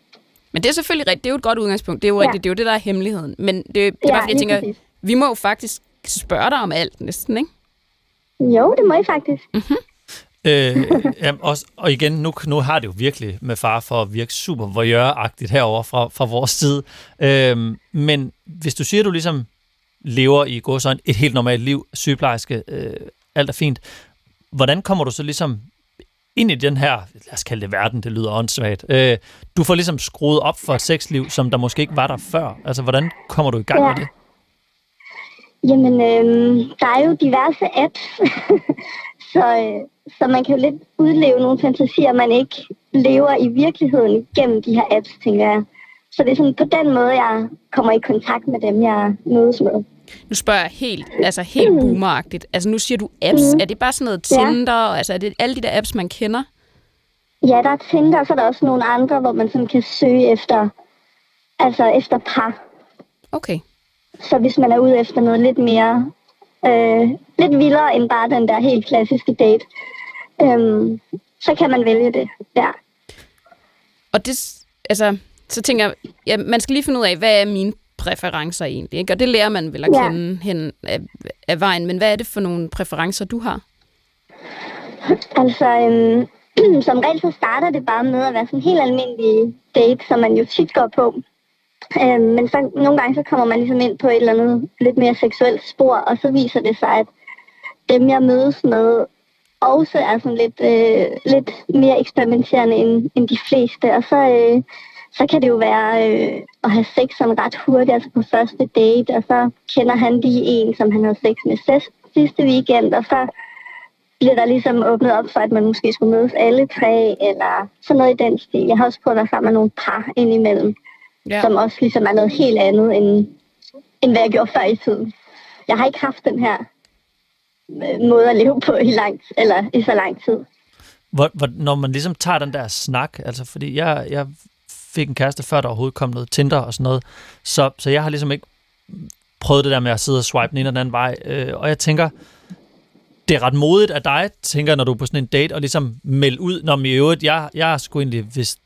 Men det er selvfølgelig rigtigt. Det er jo et godt udgangspunkt. Det er jo Ja. rigtigt. Det er jo det, der er hemmeligheden. Men det, det er Ja, bare fordi, jeg tænker, præcis. vi må jo faktisk spørge dig om alt næsten, ikke? Jo, det må I faktisk. Øh, jamen, også, og igen, nu, nu har det jo virkelig med far for at virke super voyeur-agtigt herover fra, fra vores side. Øh, men hvis du siger, at du ligesom lever i går sådan et helt normalt liv, sygeplejerske, øh, alt er fint, hvordan kommer du så ligesom ind i den her, lad os kalde det verden, det lyder åndssvagt. Øh, du får ligesom skruet op for et sexliv, som der måske ikke var der før. Altså, hvordan kommer du i gang Ja. med det? Jamen, øhm, der er jo diverse apps, [laughs] så, øh, så man kan jo lidt udleve nogle fantasier, man ikke lever i virkeligheden gennem de her apps, tænker jeg. Så det er sådan på den måde, jeg kommer i kontakt med dem, jeg mødes med. Nu spørger jeg helt, altså helt boomeragtigt. Altså nu siger du apps. Mm. Er det bare sådan noget Ja. Tinder? Altså er det alle de der apps, man kender? Ja, der er Tinder, og så er der også nogle andre, hvor man sådan kan søge efter, altså efter par. Okay. Så hvis man er ude efter noget lidt mere, øh, lidt vildere end bare den der helt klassiske date, øhm, så kan man vælge det. Ja. Og det, altså, så tænker jeg, ja, man skal lige finde ud af, hvad er mine præferencer egentlig? Ikke? Og det lærer man vel at Ja. kende hen af, af vejen. Men hvad er det for nogle præferencer, du har? Altså, øhm, [clears throat] som regel så starter det bare med at være sådan en helt almindelig date, som man jo tit går på. Øh, men så nogle gange så kommer man ligesom ind på et eller andet lidt mere seksuelt spor, og så viser det sig, at dem jeg mødes med også er sådan lidt, øh, lidt mere eksperimenterende end, end de fleste. Og så, øh, så kan det jo være øh, at have sex sådan ret hurtigt, altså på første date, og så kender han lige en, som han havde sex med sidste, sidste weekend, og så bliver der ligesom åbnet op for, at man måske skulle mødes alle tre, eller sådan noget i den stil. Jeg har også prøvet at være sammen med nogle par indimellem, Ja. som også ligesom er noget helt andet, end, end hvad jeg gjorde før i tiden. Jeg har ikke haft den her øh, måde at leve på i, lang, eller i så lang tid. Hvor, hvor, når man ligesom tager den der snak, altså fordi jeg, jeg fik en kæreste før, der overhovedet kom noget Tinder og sådan noget, så, så jeg har ligesom ikke prøvet det der med at sidde og swipe den ene og den anden vej, øh, og jeg tænker, det er ret modigt af dig, tænker jeg, når du er på sådan en date, og ligesom melde ud, når i øvrigt, jeg, jeg er sgu egentlig vist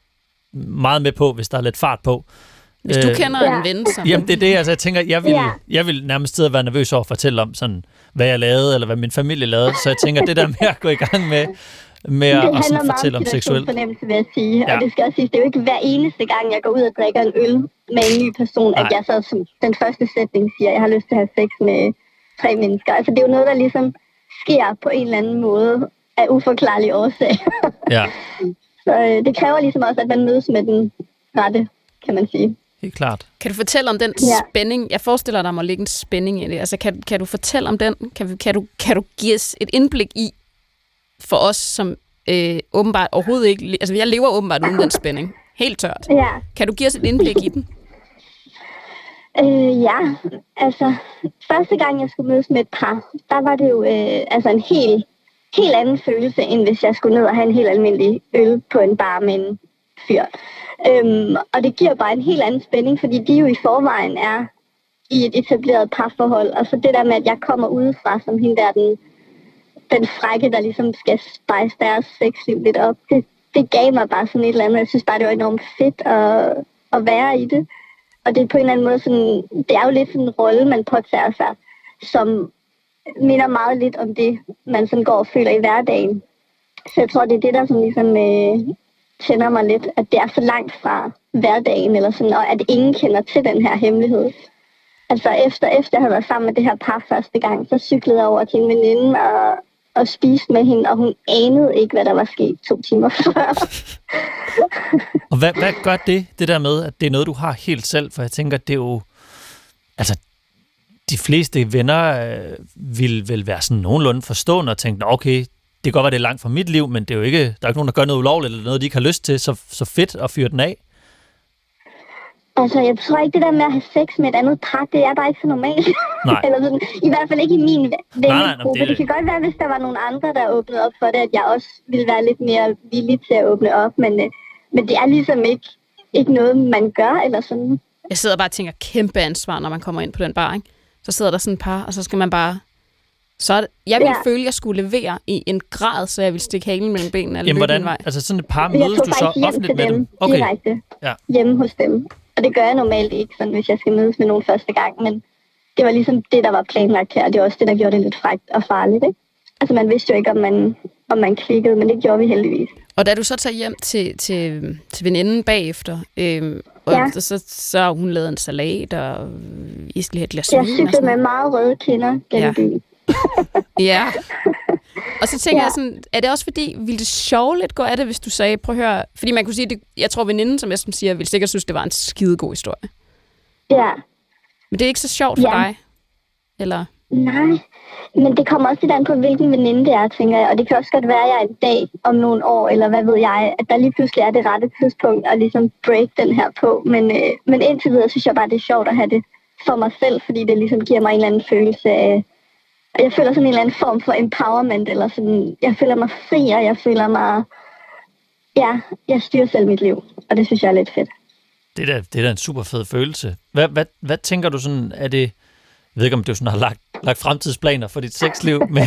meget med på, hvis der er lidt fart på. Hvis du Øh, kender Ja. en ven, som... Jamen, det er det, altså jeg tænker, jeg vil, Ja. jeg vil nærmest sidde og være nervøs over at fortælle om sådan, hvad jeg lavede, eller hvad min familie lavede, så jeg tænker, det der med at gå i gang med, med at, Det at handler sådan meget fortælle om om seksuelt. situationsfornemmelse, vil jeg sige. Ja. Og det skal også sige, det er jo ikke hver eneste gang, jeg går ud og drikker en øl med en ny person, at Nej. jeg så som den første sætning siger, at jeg har lyst til at have sex med tre mennesker. Altså det er jo noget, der ligesom sker på en eller anden måde af uforklarlig årsag. Ja. [laughs] så øh, det kræver ligesom også, at man mødes med den rette, kan man sige. Helt klart. Kan du fortælle om den Ja. spænding? Jeg forestiller dig, der må ligge en spænding i det. Altså, kan, kan du fortælle om den? Kan, vi- kan, du, kan du give os et indblik i, for os, som øh, åbenbart overhovedet ikke... Altså, jeg lever åbenbart uden den spænding. Helt tørt. Ja, Kan du give os et indblik i den? øh, ja. Altså, første gang jeg skulle mødes med et par, der var det jo øh, altså en helt, helt anden følelse, end hvis jeg skulle ned og have en helt almindelig øl på en bar med en fyr. Øhm, og det giver bare en helt anden spænding, fordi de jo i forvejen er i et etableret parforhold. Og så det der med, at jeg kommer udefra som hende der, den, den frække, der ligesom skal spice deres sexliv lidt op, det, det gav mig bare sådan et eller andet. Jeg synes bare, det var enormt fedt at, at være i det. Og det er på en eller anden måde sådan, det er jo lidt sådan en rolle, man påtager sig, som minder meget lidt om det, man sådan går og føler i hverdagen. Så jeg tror, det er det, der sådan ligesom øh, tænder mig lidt, at det er så langt fra hverdagen, eller sådan, og at ingen kender til den her hemmelighed. Altså efter, efter jeg havde været sammen med det her par første gang, så cyklede jeg over til en veninde og, og spiste med hende, og hun anede ikke, hvad der var sket to timer [laughs] før. Og hvad, hvad gør det, det der med, at det er noget, du har helt selv? For jeg tænker, det er jo... Altså, de fleste venner øh, vil vel være sådan nogenlunde forstående og tænke, "Nå, okay, det kan godt være, det er langt fra mit liv, men det er jo ikke, der er ikke nogen, der gør noget ulovligt, eller noget, de ikke har lyst til, så, så fedt at fyre den af. Altså, jeg tror ikke, det der med at have sex med et andet par, det er bare ikke så normalt. Nej. [laughs] Eller sådan, I hvert fald ikke i min vennegruppe. det- Det, det kan godt være, hvis der var nogle andre, der åbnede op for det, at jeg også ville være lidt mere villig til at åbne op. Men, øh, men det er ligesom ikke, ikke noget, man gør, eller sådan. Jeg sidder bare og tænker, kæmpe ansvar, når man kommer ind på den bar, ikke? Så sidder der sådan et par, og så skal man bare... Så er det, jeg ville Ja. føle, at jeg skulle levere i en grad, så jeg ville stikke halen mellem benene og Jamen, hvordan, en vej. altså sådan et par mødes du så offentligt til med dem, dem? Okay, direkte. Ja. Hjemme hos dem. Og det gør jeg normalt ikke, sådan, hvis jeg skal mødes med nogen første gang. Men det var ligesom det, der var planlagt her. Det er også det, der gjorde det lidt frækt og farligt. Ikke? Altså, man vidste jo ikke, om man, om man klikkede, men det gjorde vi heldigvis. Og da du så tager hjem til, til, til veninden bagefter, øhm, og Ja. så, så, har hun lavet en salat, og I skal lige have et glas Jeg cyklede med meget røde kinder gennem Ja. ja. byen. [laughs] Ja. Og så tænker Ja. jeg sådan, er det også fordi, ville det sjove lidt gå af det, hvis du sagde, prøv at høre, fordi man kunne sige, det, jeg tror veninden, som Esben siger, ville sikkert synes, det var en skidegod historie. Ja, Men det er ikke så sjovt for Ja. dig? Eller? nej. Men det kommer også lidt an på, hvilken veninde det er, tænker jeg. Og det kan også godt være, at jeg en dag om nogle år, eller hvad ved jeg, at der lige pludselig er det rette tidspunkt at ligesom break den her på. Men, øh, men indtil videre synes jeg bare, det er sjovt at have det for mig selv, fordi det ligesom giver mig en eller anden følelse af... Jeg føler sådan en eller anden form for empowerment, eller sådan, jeg føler mig fri, og jeg føler mig... Ja, jeg styrer selv mit liv, og det synes jeg er lidt fedt. det er, da, det er da en super fed følelse. Hvad, hvad, hvad tænker du sådan, er det... Jeg ved ikke, om du sådan har lagt, lagt fremtidsplaner for dit sexliv, [laughs] men,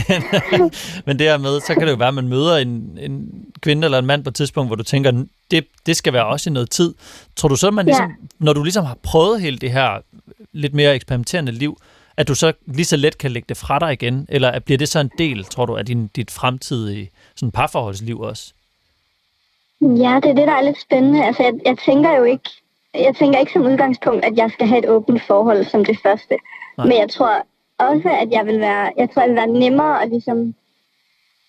men det her med, så kan det jo være, at man møder en, en kvinde eller en mand på et tidspunkt, hvor du tænker, det, det skal være også i noget tid. Tror du så, at man Ja. ligesom, når du ligesom har prøvet hele det her lidt mere eksperimenterende liv, at du så lige så let kan lægge det fra dig igen? Eller bliver det så en del, tror du, af din, dit fremtidige sådan parforholdsliv også? Ja, det er det, der er lidt spændende. Altså, jeg, jeg tænker jo ikke, jeg tænker ikke som udgangspunkt, at jeg skal have et åbent forhold som det første. Nej. Men jeg tror også, at jeg vil være, jeg tror, det vil være nemmere at ligesom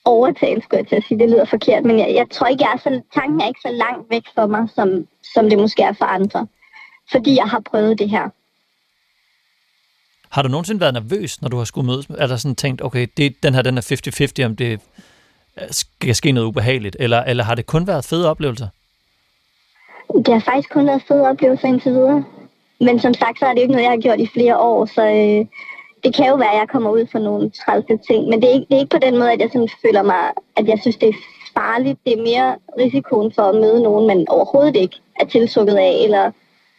overtale, skulle jeg til at sige. Det lyder forkert, men jeg, jeg tror ikke, jeg er så, tanken er ikke så langt væk for mig, som, som det måske er for andre. Fordi jeg har prøvet det her. Har du nogensinde været nervøs, når du har skulle mødes? med- Eller sådan tænkt, okay, det, den her den er 50-50, om det skal ske noget ubehageligt? Eller, eller har det kun været fede oplevelser? Det har faktisk kun været fede oplevelser indtil videre. Men som sagt, så er det jo ikke noget, jeg har gjort i flere år, så øh, det kan jo være, at jeg kommer ud for nogle trælse ting. Men det er, ikke, det er ikke på den måde, at jeg sådan føler mig, at jeg synes, det er farligt. Det er mere risikoen for at møde nogen, man overhovedet ikke er tiltrukket af, eller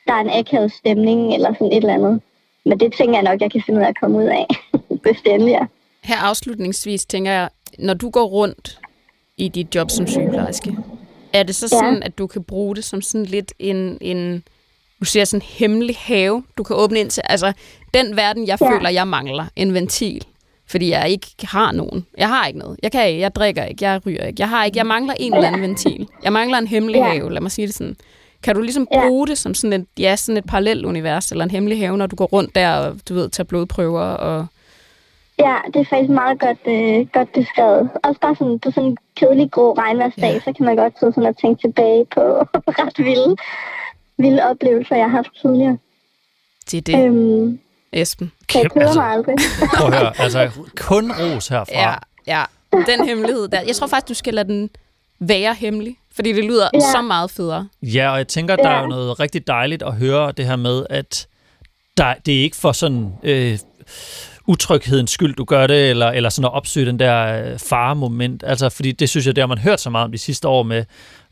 der er en akavet stemning, eller sådan et eller andet. Men det tænker jeg nok, jeg kan finde ud af at komme ud af, [laughs] hvis det endelig er. Her afslutningsvis tænker jeg, når du går rundt i dit job som sygeplejerske, er det så Ja. sådan, at du kan bruge det som sådan lidt en, en du siger sådan hemmelig have, du kan åbne ind til, altså den verden, jeg Ja. føler, jeg mangler, en ventil, fordi jeg ikke har nogen. Jeg har ikke noget. Jeg kan ikke, jeg drikker ikke, jeg ryger ikke. Jeg har ikke, jeg mangler en eller anden ventil. Jeg mangler en hemmelig Ja. have, lad mig sige det sådan. Kan du ligesom Ja. bruge det som sådan et, ja, sådan et parallelt univers, eller en hemmelig have, når du går rundt der og, du ved, tager blodprøver og... Ja, det er faktisk meget godt, øh, godt beskrevet. Også bare sådan, på sådan en kedelig grå regnværsdag, Ja. ja. så kan man godt sidde sådan og tænke tilbage på [laughs] ret vilde vilde oplevelser, jeg har haft tidligere. Det er det, Øhm, Esben. så jeg Kæmpe- keder altså- mig aldrig. [laughs] Prøv at høre, altså kun ros herfra. Ja, ja. Den hemmelighed der. Jeg tror faktisk, du skal lade den være hemmelig, fordi det lyder Ja. så meget federe. Ja, og jeg tænker, der er jo Ja. noget rigtig dejligt at høre det her med, at der, det er ikke for sådan øh, utryghedens skyld, du gør det, eller, eller sådan at opsøge den der øh, faremoment. Altså, fordi det synes jeg, det har man hørt så meget om de sidste år med,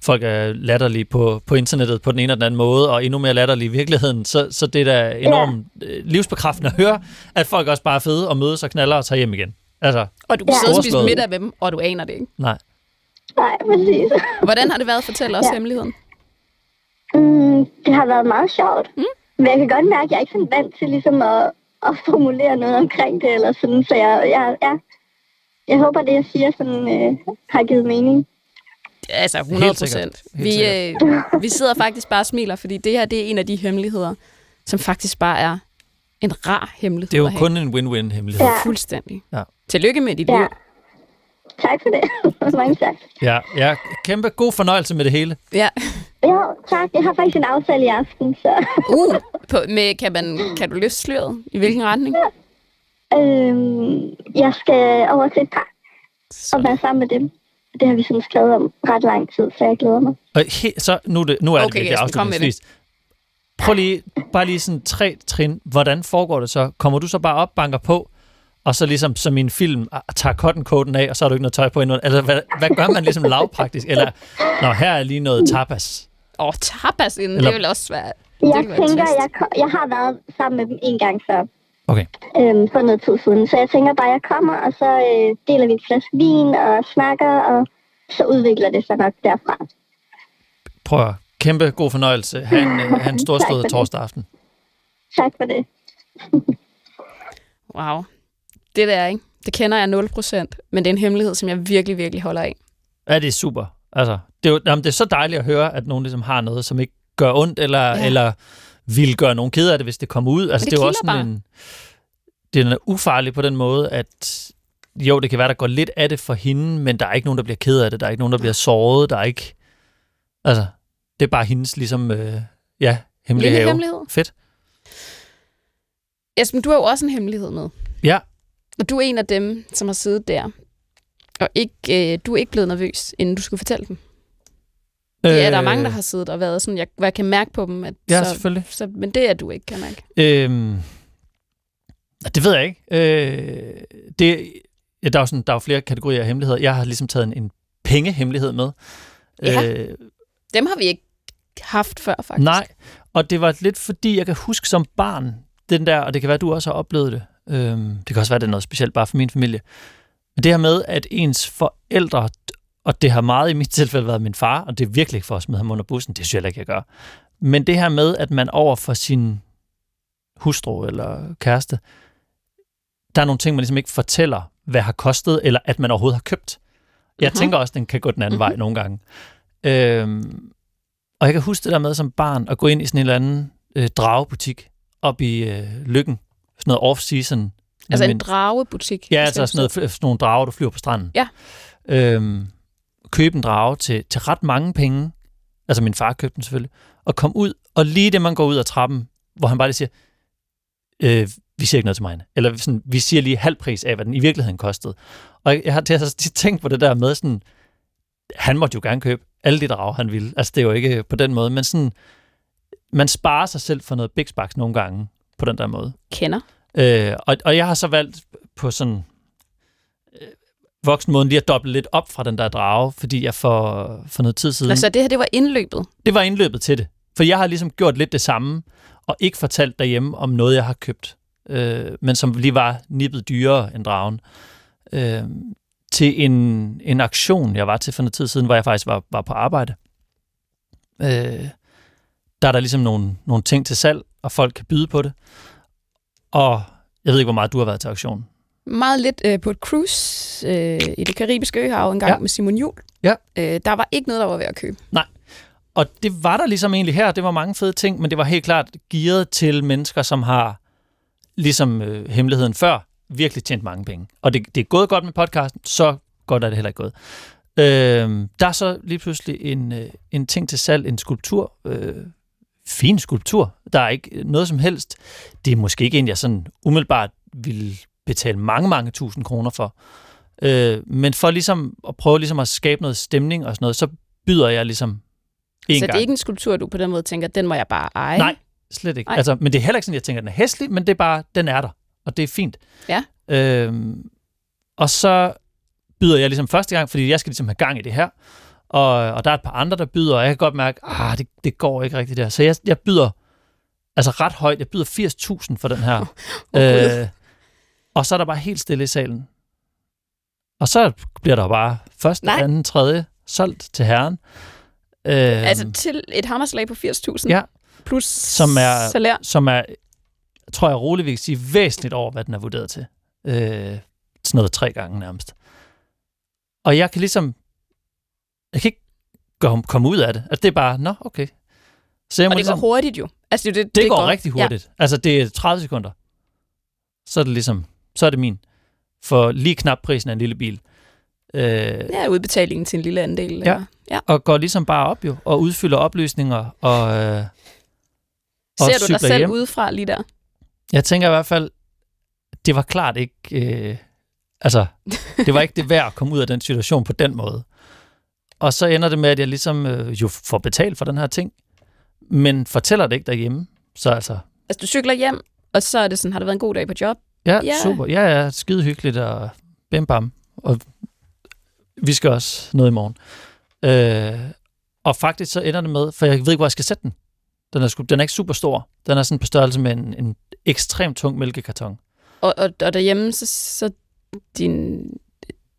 folk er latterlige på, på internettet på den ene eller den anden måde, og endnu mere latterlige i virkeligheden. Så, så det er da enormt øh, livsbekræftende at høre, at folk også bare er fede og mødes og knaller og tager hjem igen. Altså, Og du kan Ja. sidde og spise middag med dem, og du aner det ikke. nej. Nej, præcis. Hvordan har det været? Fortæl os Ja. hemmeligheden. Mm, det har været meget sjovt. Mm. Men jeg kan godt mærke, at jeg er ikke sådan vant til ligesom at, at formulere noget omkring det, eller sådan, så jeg, jeg, jeg, jeg håber, det jeg siger sådan, øh, har givet mening. Altså 100 Helt sikkert. procent. Vi, øh, vi sidder faktisk bare og smiler, fordi det her det er en af de hemmeligheder, som faktisk bare er en rar hemmelighed Det er jo at have. kun en win-win-hemmelighed. Ja. Fuldstændig. Ja. Tillykke med dit Ja. liv. Tak for det. [laughs] Mange tak. Ja, ja, kæmpe god fornøjelse med det hele. Ja. Jo, tak. Jeg har faktisk en aftale i aften, så Uh, på, med, kan, man, kan du løfte sløret? I hvilken retning? øhm, jeg skal over til et par Så, og være sammen med dem. Det har vi sådan skrevet om ret lang tid, så jeg glæder mig. Og he, så nu, er det, nu er det Okay, virkelig det. afslutningsvis. Prøv lige, bare lige sådan tre trin. Hvordan foregår det så? Kommer du så bare op, banker på, og så ligesom som i en film, ah, tager cotton af, og så har du ikke noget tøj på endnu? Altså, hvad, hvad gør man ligesom lavpraktisk? Eller, nå, her er lige noget tapas. Åh, tapas inden, Eller- det vil også være... Jeg tænker, jeg, jeg har været sammen med dem en gang før. Okay. øhm, for noget tid siden. Så jeg tænker bare, at jeg kommer, og så øh, deler vi en flaske vin og snakker, og så udvikler det sig nok derfra. Prøv at kæmpe god fornøjelse. Ha' en, øh, ha' en [laughs] Tak storslået for det. torsdag aften. Tak for det. [laughs] Wow. Det der, ikke? Det kender jeg 0%, men det er en hemmelighed, som jeg virkelig, virkelig holder af. Ja, det er super. Altså, det, er jo, jamen, det er så dejligt at høre, at nogen ligesom har noget, som ikke gør ondt, eller, ja. eller vil gøre nogen ked af det, hvis det kommer ud. Altså, det det, er også sådan bare. en... Det er ufarlig på den måde, at jo, det kan være, der går lidt af det for hende, men der er ikke nogen, der bliver ked af det. Der er ikke nogen, der bliver såret. Der er ikke... Altså, det er bare hendes ligesom... Øh, ja, hemmelige Lille have. hemmelighed. Fedt. Esben, du har jo også en hemmelighed med. Ja. Og du er en af dem, som har siddet der. Og ikke, øh, du er ikke blevet nervøs, inden du skulle fortælle dem. Det er der er mange, der har siddet og været sådan, jeg, hvor jeg kan mærke på dem. At Øh. Ja, så, selvfølgelig. så, men det er du ikke, kan mærke. Øhm, det ved jeg ikke. Øh, det, ja, der, er jo sådan, der er jo flere kategorier af hemmeligheder. Jeg har ligesom taget en, en pengehemmelighed med. Ja. Øh, Dem har vi ikke haft før, faktisk. nej, og det var lidt fordi, jeg kan huske som barn, den der, og det kan være, du også har oplevet det. Øhm, det kan også være, det er noget specielt bare for min familie. Men det her med, at ens forældre, og det har meget i mit tilfælde været min far, og det er virkelig ikke for at smide ham under bussen, det synes jeg heller ikke, jeg gør. Men det her med, at man over for sin hustru eller kæreste, der er nogle ting, man ligesom ikke fortæller, hvad har kostet, eller at man overhovedet har købt. Jeg Mhm. tænker også, at den kan gå den anden Mhm. vej nogle gange. Øhm, og jeg kan huske det der med som barn, at gå ind i sådan en eller anden øh, dragebutik op i øh, Lykken. Sådan noget off-season. Altså en dragebutik. Ja, altså sådan, noget, sådan nogle drager, der flyver på stranden. Ja. Øhm, købe en drage til, til ret mange penge. Altså min far købte den selvfølgelig. Og kom ud, og lige det man går ud af trappen, hvor han bare lige siger, øh, vi siger ikke noget til mig. Eller sådan, vi siger lige halv pris af, hvad den i virkeligheden kostede. Og jeg, har til at tænkt på det der med sådan, han måtte jo gerne købe alle de drager, han ville. Altså det er jo ikke på den måde, men sådan, man sparer sig selv for noget big bucks nogle gange på den der måde. Kender. Øh, og, og jeg har så valgt på sådan voksenmåden lige at doble lidt op fra den der drage, fordi jeg for, for noget tid siden... Altså det her, det var indløbet. Det var indløbet til det. For jeg har ligesom gjort lidt det samme, og ikke fortalt derhjemme om noget, jeg har købt, øh, men som lige var nippet dyrere end dragen. Øh, til en, en aktion, jeg var til for noget tid siden, hvor jeg faktisk var, var på arbejde. Øh, der er der ligesom nogle, nogle ting til salg, og folk kan byde på det. Og jeg ved ikke, hvor meget du har været til auktion. Meget lidt øh, på et cruise øh, i det karibiske øhav en gang Ja. med Simon Jul. Ja. Øh, der var ikke noget, der var ved at købe. Og det var der ligesom egentlig her. Det var mange fede ting, men det var helt klart gearet til mennesker, som har, ligesom øh, hemmeligheden før, virkelig tjent mange penge. Og det, det er gået godt med podcasten, så godt er det heller ikke gået. Øh, der er så lige pludselig en, øh, en ting til salg, en skulptur, øh, fin skulptur. Der er ikke noget som helst. Det er måske ikke en, jeg sådan umiddelbart ville betale mange, mange tusind kroner for. Øh, men for ligesom at prøve ligesom at skabe noget stemning og sådan noget, så byder jeg ligesom en så gang. det er ikke en skulptur, du på den måde tænker, den må jeg bare eje? Nej, slet ikke. Nej. Altså, men det er heller ikke sådan, jeg tænker, den er hæslig, men det er bare, den er der, og det er fint. Ja. Øhm, og så byder jeg ligesom første gang, fordi jeg skal ligesom have gang i det her, og, og der er et par andre, der byder, og jeg kan godt mærke, ah, det, det går ikke rigtigt der. Så jeg, jeg byder altså ret højt, jeg byder 80.000 for den her. [laughs] Gud. øh, og så er der bare helt stille i salen. Og så bliver der bare første, Nej. anden, tredje solgt til herren. Øh, Altså til et hammerslag på 80.000? Ja. Plus Som er- salær? som er, tror jeg roligt, vi kan sige, væsentligt over, hvad den er vurderet til. Øh, sådan noget tre gange nærmest. Og jeg kan ligesom, jeg kan ikke komme, komme ud af det. Altså det er bare, nå, okay. Så jeg Og det går ligesom, hurtigt jo. Altså, det, det, det går rigtig hurtigt. Ja. Altså det er 30 sekunder. Så er det ligesom, så er det min. For lige knap prisen af en lille bil. Øh, Ja, udbetalingen til en lille andel. Ja. eller- ja. og går ligesom bare op jo, og udfylder oplysninger, og, øh, og Ser du dig selv hjem. udefra lige der? Jeg tænker i hvert fald, det var klart ikke... Øh, altså, [laughs] det var ikke det værd at komme ud af den situation på den måde. Og så ender det med, at jeg ligesom øh, jo får betalt for den her ting, men fortæller det ikke derhjemme. Så altså, Altså, du cykler hjem, og så er det sådan, har det været en god dag på job? Ja, Ja. super. Ja, ja, skide hyggeligt og bim bam. Og vi skal også noget i morgen. Øh, og faktisk så ender det med, for jeg ved ikke, hvor jeg skal sætte den. Den er, sgu, den er ikke super stor. Den er sådan på størrelse med en, en ekstremt tung mælkekarton. Og, og, og derhjemme, så, så din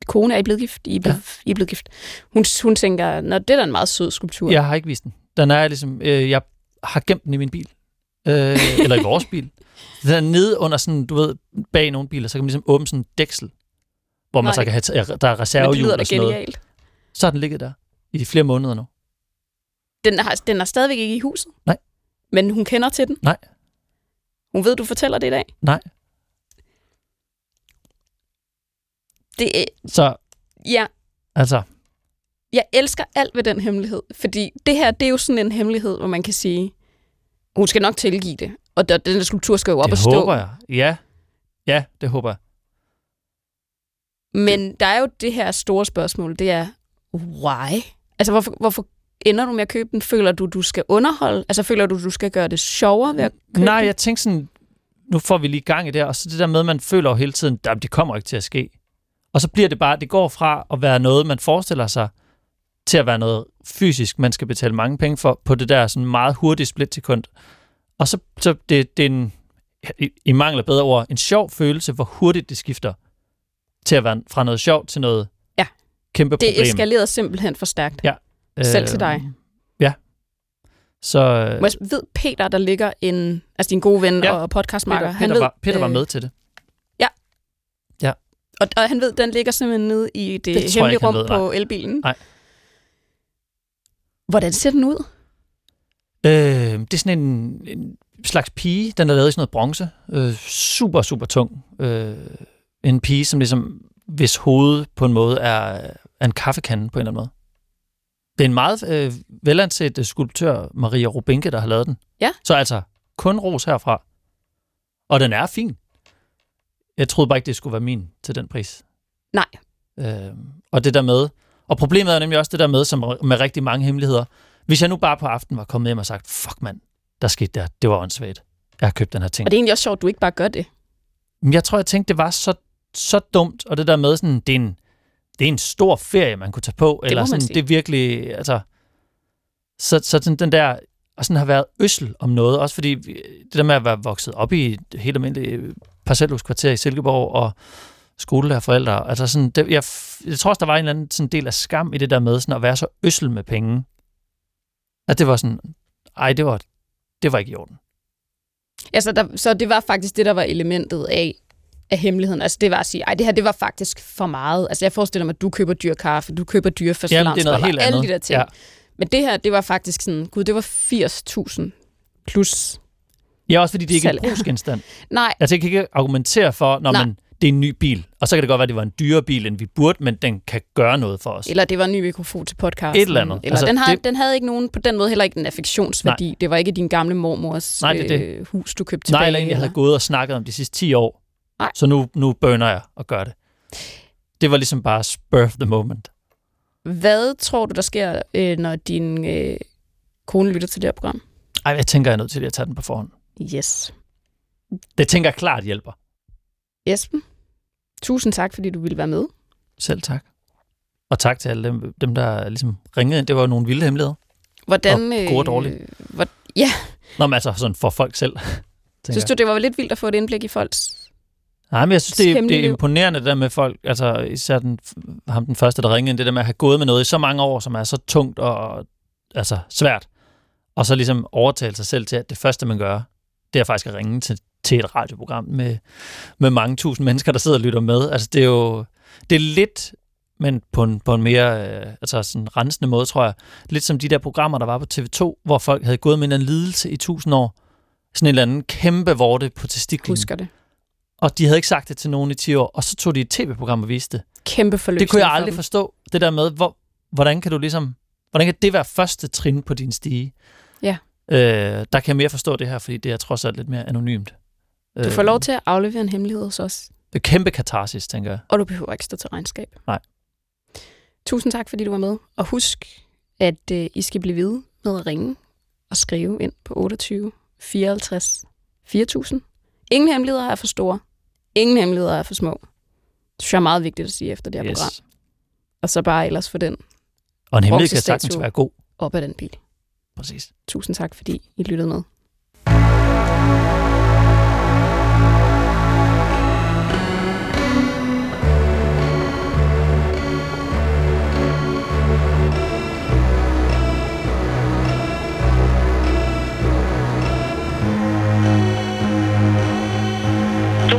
kone er I blevet gift? I er blevet, ja. I er blevet gift. Hun, hun tænker, når det er da en meget sød skulptur. Jeg har ikke vist den. Den er ligesom, øh, jeg har gemt den i min bil. Øh, eller i vores bil. [laughs] Den er nede under sådan, du ved, bag nogle biler, så kan man ligesom åbne sådan en dæksel, hvor man Nej. så kan have, der er reservehjul og sådan noget. genialt. Så har den ligget der i flere måneder nu. Den, har, den er stadigvæk ikke i huset? Nej. Men hun kender til den? Nej. Hun ved, du fortæller det i dag? Nej. Det er, Så, ja, altså, jeg elsker alt ved den hemmelighed, fordi det her, det er jo sådan en hemmelighed, hvor man kan sige, hun skal nok tilgive det, og der, den der skulptur skal jo op det og stå. håber jeg. Ja. Ja, det håber jeg. Men der er jo det her store spørgsmål, det er, why? Altså, hvorfor, hvorfor ender du med at købe den? Føler du, du skal underholde? Altså, føler du, du skal gøre det sjovere ved at købe Nej, den? jeg tænkte sådan, nu får vi lige gang i det, her, og så det der med, at man føler jo hele tiden, at det kommer ikke til at ske. Og så bliver det bare, det går fra at være noget, man forestiller sig, til at være noget fysisk, man skal betale mange penge for, på det der sådan meget hurtige splitsekund. Og så, så det, det er en, i, i mangel af bedre ord, en sjov følelse, hvor hurtigt det skifter til at være fra noget sjovt til noget Ja. kæmpe Det problem. eskalerede simpelthen for stærkt. Ja. Selv til dig. Ja. Så øh, jeg ved Peter, der ligger en, altså din gode ven Ja. og podcastmarker, Peter, han Peter, ved, var, Peter var øh, med til det. Og, og han ved, den ligger simpelthen nede i det, Det hemmelige rum ved, på elbilen. Nej. Hvordan ser den ud? Øh, det er sådan en, en slags pige, den er lavet i sådan noget bronze. Øh, super, super tung. Øh, en pige, som ligesom, hvis hoved på en måde er, er en kaffekande på en eller anden måde. Det er en meget øh, velanset øh, skulptør, Maria Rubinke, der har lavet den. Ja. Så altså, kun ros herfra. Og den er fin. Jeg troede bare ikke, det skulle være min til den pris. Nej. Øh, og det der med, og problemet er nemlig også det der med, som med rigtig mange hemmeligheder. Hvis jeg nu bare på aftenen var kommet hjem og sagt, fuck mand, der skete der, det var åndssvagt. Jeg har købt den her ting. Og det er egentlig også sjovt, at du ikke bare gør det. Men jeg tror, jeg tænkte, det var så, så dumt, og det der med sådan, det er en, det er en stor ferie, man kunne tage på, må eller sådan, sige. det er virkelig, altså, så, så sådan den der, og sådan har været øssel om noget, også fordi vi- det der med at være vokset op i et helt almindeligt parcelhuskvarter i Silkeborg, og skolelærer altså sådan, det, jeg, jeg tror også, der var en eller anden sådan del af skam i det der med sådan at være så øssel med penge. At det var sådan, ej, det var, det var ikke i orden. Altså, der, så det var faktisk det, der var elementet af, af hemmeligheden. Altså, det var at sige, ej, det her, det var faktisk for meget. Altså, jeg forestiller mig, at du køber dyr kaffe, du køber dyre Jamen, det er noget helt alle andet. de der ting. Ja. Men det her, det var faktisk sådan, gud, det var 80.000 plus. Ja, også fordi det ikke er en brugsgenstand. [laughs] Nej, Altså, jeg kan ikke argumentere for, når Nej. man, det er en ny bil. Og så kan det godt være, at det var en dyrere bil, end vi burde, men den kan gøre noget for os. Eller det var en ny mikrofon til podcasten. Et eller andet. Eller Altså, den, havde, det- den havde ikke nogen, på den måde heller ikke en affektionsværdi. Nej. Det var ikke din gamle mormors Nej, det det. Øh, hus, du købte Nej, tilbage. eller en, jeg havde gået og snakket om de sidste 10 år. Nej. Så nu, nu burner jeg og gør det. Det var ligesom bare spur the moment. Hvad tror du, der sker, øh, når din øh, kone lytter til det her program? Ej, jeg tænker, jeg er nødt til at tage den på forhånd. Yes. Det tænker jeg klart hjælper. Esben, tusind tak, fordi du ville være med. Selv tak. Og tak til alle dem, dem der ligesom ringede ind. Det var jo nogle vilde hemmeligheder. Hvordan, Og gode og dårlige. Øh, hvor, ja, Nå, men altså sådan for folk selv. [laughs] synes du, det var lidt vildt at få et indblik i folks... Nej, men jeg synes, det, er- det er imponerende det der med folk, altså især den, ham den første, der ringede ind, det der med at have gået med noget i så mange år, som er så tungt og altså svært, og så ligesom overtale sig selv til, at det første, man gør, det er faktisk at ringe til, til et radioprogram med, med mange tusind mennesker, der sidder og lytter med. Altså det er jo, det er lidt, men på en, på en mere øh, altså sådan rensende måde, tror jeg, lidt som de der programmer, der var på TV2, hvor folk havde gået med en eller anden lidelse i tusind år. Sådan en eller anden kæmpe vorte på testiklen. Husker det. Og de havde ikke sagt det til nogen i 10 år, og så tog de et tv-program og viste det. Kæmpe forløsning Det kunne jeg aldrig forstå, det der med, hvor, hvordan kan du ligesom, hvordan kan det være første trin på din stige? Ja. Øh, der kan jeg mere forstå det her, fordi det er trods alt lidt mere anonymt. Du får lov til at aflevere en hemmelighed hos os, Det er kæmpe katarsis, tænker jeg. og du behøver ikke stå til regnskab. Nej. Tusind tak, fordi du var med. Og husk, at øh, I skal blive ved med at ringe og skrive ind på 28 54 4000. Ingen hemmeligheder er for store. Ingen hemmeligheder er for små. Det synes jeg er meget vigtigt at sige efter det her program. Yes. Og så bare ellers få den Og en hemmelighed kan sagtens være god. op af den bil. Præcis. Tusind tak, fordi I lyttede med.